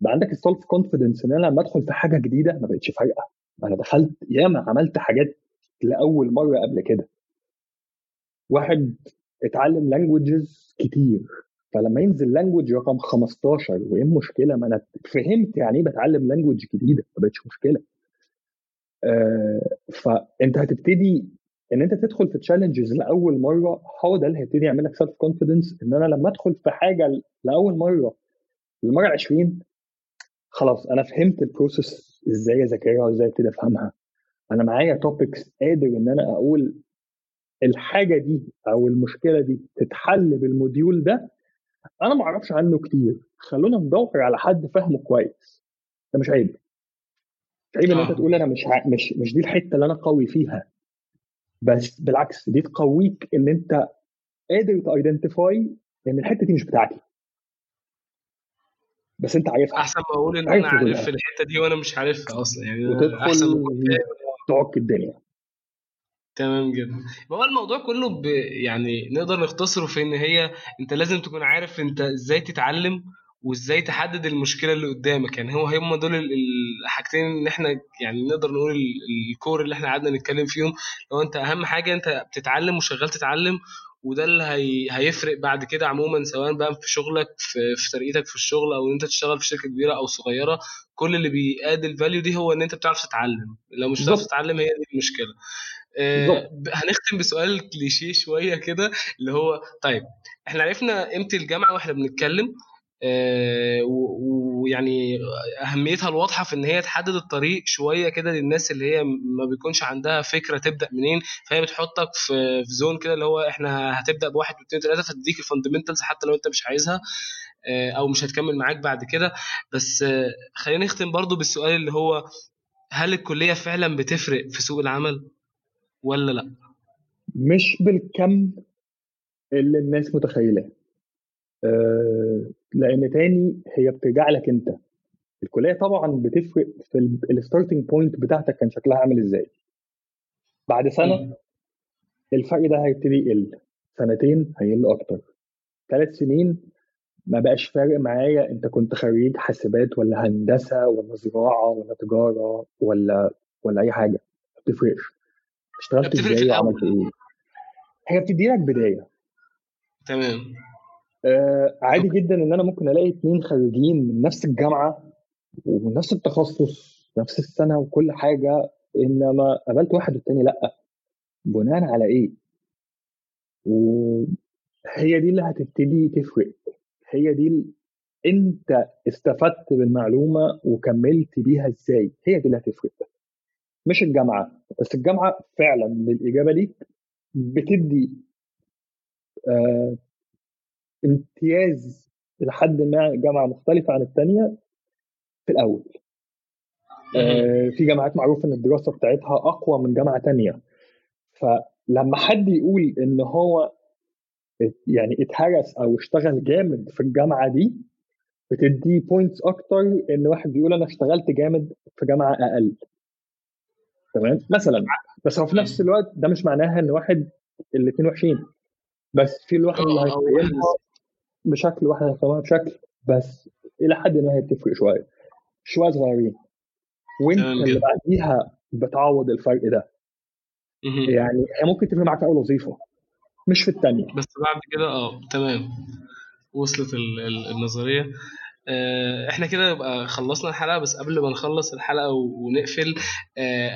بقى عندك ال self confidence إن أنا لما أدخل في حاجة جديدة ما بقتش فارقه أنا دخلت ياما عملت حاجات لأول مرة قبل كده. واحد اتعلم languages كتير. فلما ينزل language رقم 15 وإيه المشكلة؟ ما أنا فهمت يعني إيه بتعلم language جديدة. ما بقتش مشكلة. آه فأنت هتبتدي إن أنت تدخل في challenges لأول مرة. هو ده اللي هيبتدي يعمل لك self confidence إن أنا لما أدخل في حاجة لأول مرة المره 20 خلاص أنا فهمت ال process إزاي أذاكرها وإزاي أبتدي أفهمها. أنا معايا topics قادر إن أنا أقول الحاجة دي أو المشكلة دي تتحل بال module ده أنا ما أعرفش عنه كتير. خلونا ندور على حد فاهمه كويس. ده مش عيب. عيب إن أنت تقول أنا مش ع... مش مش دي الحتة اللي أنا قوي فيها. بس بالعكس دي تقويك إن أنت قادر تايدنتيفاي إن الحتة دي مش بتاعتي. بس انت عارفها. أحسن ما أقول إن أنا عارف الحتة دي وأنا مش عارفها أصلا يعني أحسن ما تعك الدنيا. تمام جدا. هو الموضوع كله ب... يعني نقدر نختصره في إن هي أنت لازم تكون عارف أنت إزاي تتعلم وإزاي تحدد المشكلة اللي قدامك. يعني هو هم دول الحاجتين ان إحنا يعني نقدر نقول ال core اللي إحنا قعدنا نتكلم فيهم. لو أنت أهم حاجة أنت بتتعلم وشغال تتعلم وده اللي هي... هيفرق بعد كده عموما سواء بقى في شغلك في, في طريقتك في الشغل أو إن أنت تشتغل في شركة كبيرة أو صغيرة. كل اللي بي add ال value دي هو إن أنت بتعرف تتعلم. لو مش بتعرف تتعلم هي دي المشكلة. آه هنختم بسؤال كليشيه شوية كده اللي هو طيب إحنا عرفنا قيمة الجامعة وإحنا بنتكلم. ويعني أهميتها الواضحة في إن هي تحدد الطريق شوية كده للناس اللي هي ما بيكونش عندها فكرة تبدأ منين. فهي بتحطك في في zone كده اللي هو إحنا هتبدأ بواحد واثنين وثلاثه فتديك ال fundamentals حتى لو أنت مش عايزها آه أو مش هتكمل معاك بعد كده. بس آه خلينا نختم برضو بالسؤال اللي هو هل الكلية فعلا بتفرق في سوق العمل ولا لأ؟ مش بالكم اللي الناس متخيلاه. لأن تاني هي بترجع لك أنت. الكلية طبعا بتفرق في ال starting point بتاعتك كان شكلها عامل إزاي. بعد سنة الفرق ده هيبتدي يقل. سنتين هيقل أكتر. ثلاث سنين ما بقاش فارق معايا أنت كنت خريج حاسبات ولا هندسة ولا زراعة ولا تجارة ولا ولا أي حاجة. ما بتفرقش. اشتغلت إزاي وعملت إيه؟ هي بتدي لك بداية. تمام. آه عادي جدا إن أنا ممكن ألاقي اتنين خريجين من نفس الجامعة ونفس التخصص نفس السنة وكل حاجة إنما قابلت واحد والتاني لأ. بناء على إيه؟ وهي دي اللي هتبتدي تفرق. هي دي. أنت استفدت بالمعلومة وكملت بيها إزاي؟ هي دي اللي هتفرق. مش الجامعة. بس الجامعة فعلا للإجابة ليك بتدي آه امتياز لحد ما جامعة مختلفة عن الثانية في الأول. آه في جامعات معروف إن الدراسة بتاعتها أقوى من جامعة ثانية فلما حد يقول إن هو يعني اتهرس أو اشتغل جامد في الجامعة دي بتدي بوينتس أكتر إن واحد بيقول أنا اشتغلت جامد في جامعة أقل. تمام؟ مثلا. بس هو في نفس الوقت ده مش معناها إن واحد الاثنين وحشين. بس في الواحد اللي هيقيمها بشكل واحد هيقيمها بشكل بس إلى حد ما هي بتفرق شوية شوية صغيرين وانت اللي بعديها بتعوض الفرق ده؟ يعني هي ممكن تفرق معاك في أول وظيفة مش في الثانية بس بعد كده آه تمام. وصلت النظرية. إحنا كده يبقى خلصنا الحلقة بس قبل ما نخلص الحلقة ونقفل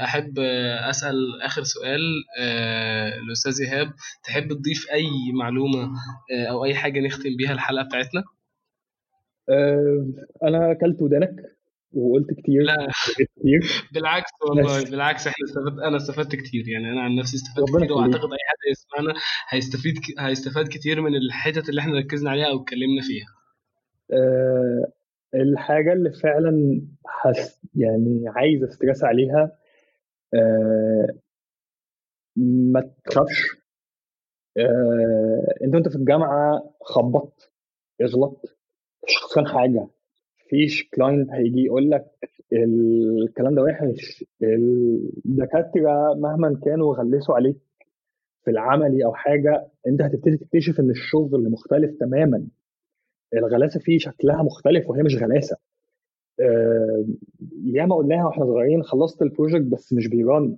أحب أسأل آخر سؤال الاستاذ إيهاب. تحب تضيف أي معلومة أو أي حاجة نختم بيها الحلقة بتاعتنا؟ أنا أكلت ودانك وقلت كتير. لا. كتير. بالعكس والله بس. بالعكس إحنا استفدت أنا استفدت كتير. يعني أنا عن نفسي استفدت كتير وأعتقد أي حد يسمعنا هيستفيد هيستفاد كتير من الحتت اللي إحنا ركزنا عليها أو اتكلمنا فيها. أه الحاجة اللي فعلا حس يعني عايز أ stress عليها أه ما تخافش. أه أنت وأنت في الجامعة خبط اغلط مش خسران حاجة. مفيش client هيجي يقول لك الكلام ده وحش. الدكاترة مهما كانوا غلسوا عليك في العملي أو حاجة أنت هتبتدي تكتشف إن الشغل مختلف تماما. الغلاسة فيه شكلها مختلف وهي مش غلاسة. آه ياما قلناها وإحنا صغيرين خلصت ال project بس مش بي run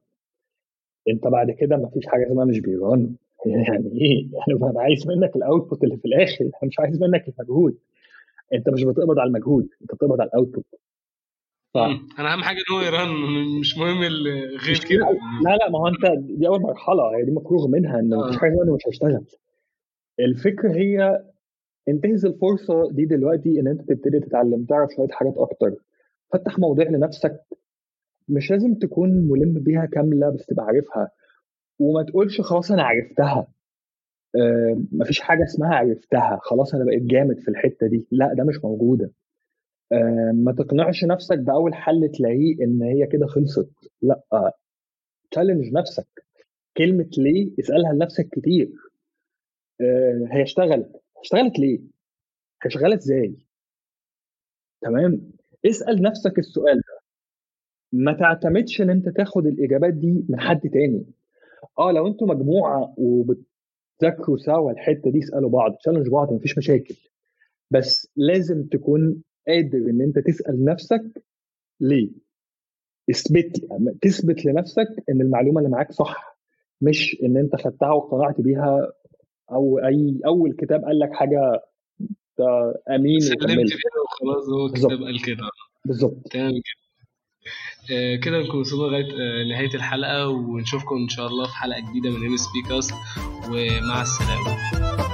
انت بعد كده ما فيش حاجة اسمها مش بي run يعني إيه؟ يعني أنا عايز منك ال output اللي في الآخر. أنا مش عايز منك المجهود. انت مش بتقبض على المجهود انت بتقبض على ال output ف... أنا اهم حاجة ان هو يرن مش مهم غير كده. لا لا ما هو انت دي أول مرحلة هي دي مفروغ منها إن مفيش حاجة اسمها مش هشتغل الفكرة هي انتهز الفرصة دي دلوقتي إن أنت تبتدي تتعلم تعرف شوية حاجات أكتر. فتح مواضيع لنفسك مش لازم تكون ملم بيها كاملة بس تبقى عارفها. وما تقولش خلاص أنا عرفتها. آه مفيش حاجة اسمها عرفتها. خلاص أنا بقيت جامد في الحتة دي. لا ده مش موجودة. آه، ما تقنعش نفسك بأول حل تلاقيه إن هي كده خلصت. لا challenge نفسك. كلمة ليه؟ اسألها لنفسك كتير. آه، هي اشتغلت. اشتغلت ليه؟ شغالة إزاي؟ تمام؟ اسأل نفسك السؤال ده. ما تعتمدش إن أنت تاخد الإجابات دي من حد تاني. آه لو أنتوا مجموعة وبتذاكروا سوا الحتة دي اسألوا بعض. challenge بعض مفيش مشاكل. بس لازم تكون قادر إن أنت تسأل نفسك ليه. اثبت تثبت لنفسك إن المعلومة اللي معاك صح مش إن أنت خدتها واقتنعت بيها أو أي أول كتاب قال لك حاجة أمين سلمت كده وخلاص هو الكتاب قال كده. بالظبط. تمام كده. آه كده نكون وصلنا لغاية آه نهاية الحلقة ونشوفكم إن شاء الله في حلقة جديدة من MSP Cast ومع السلامة.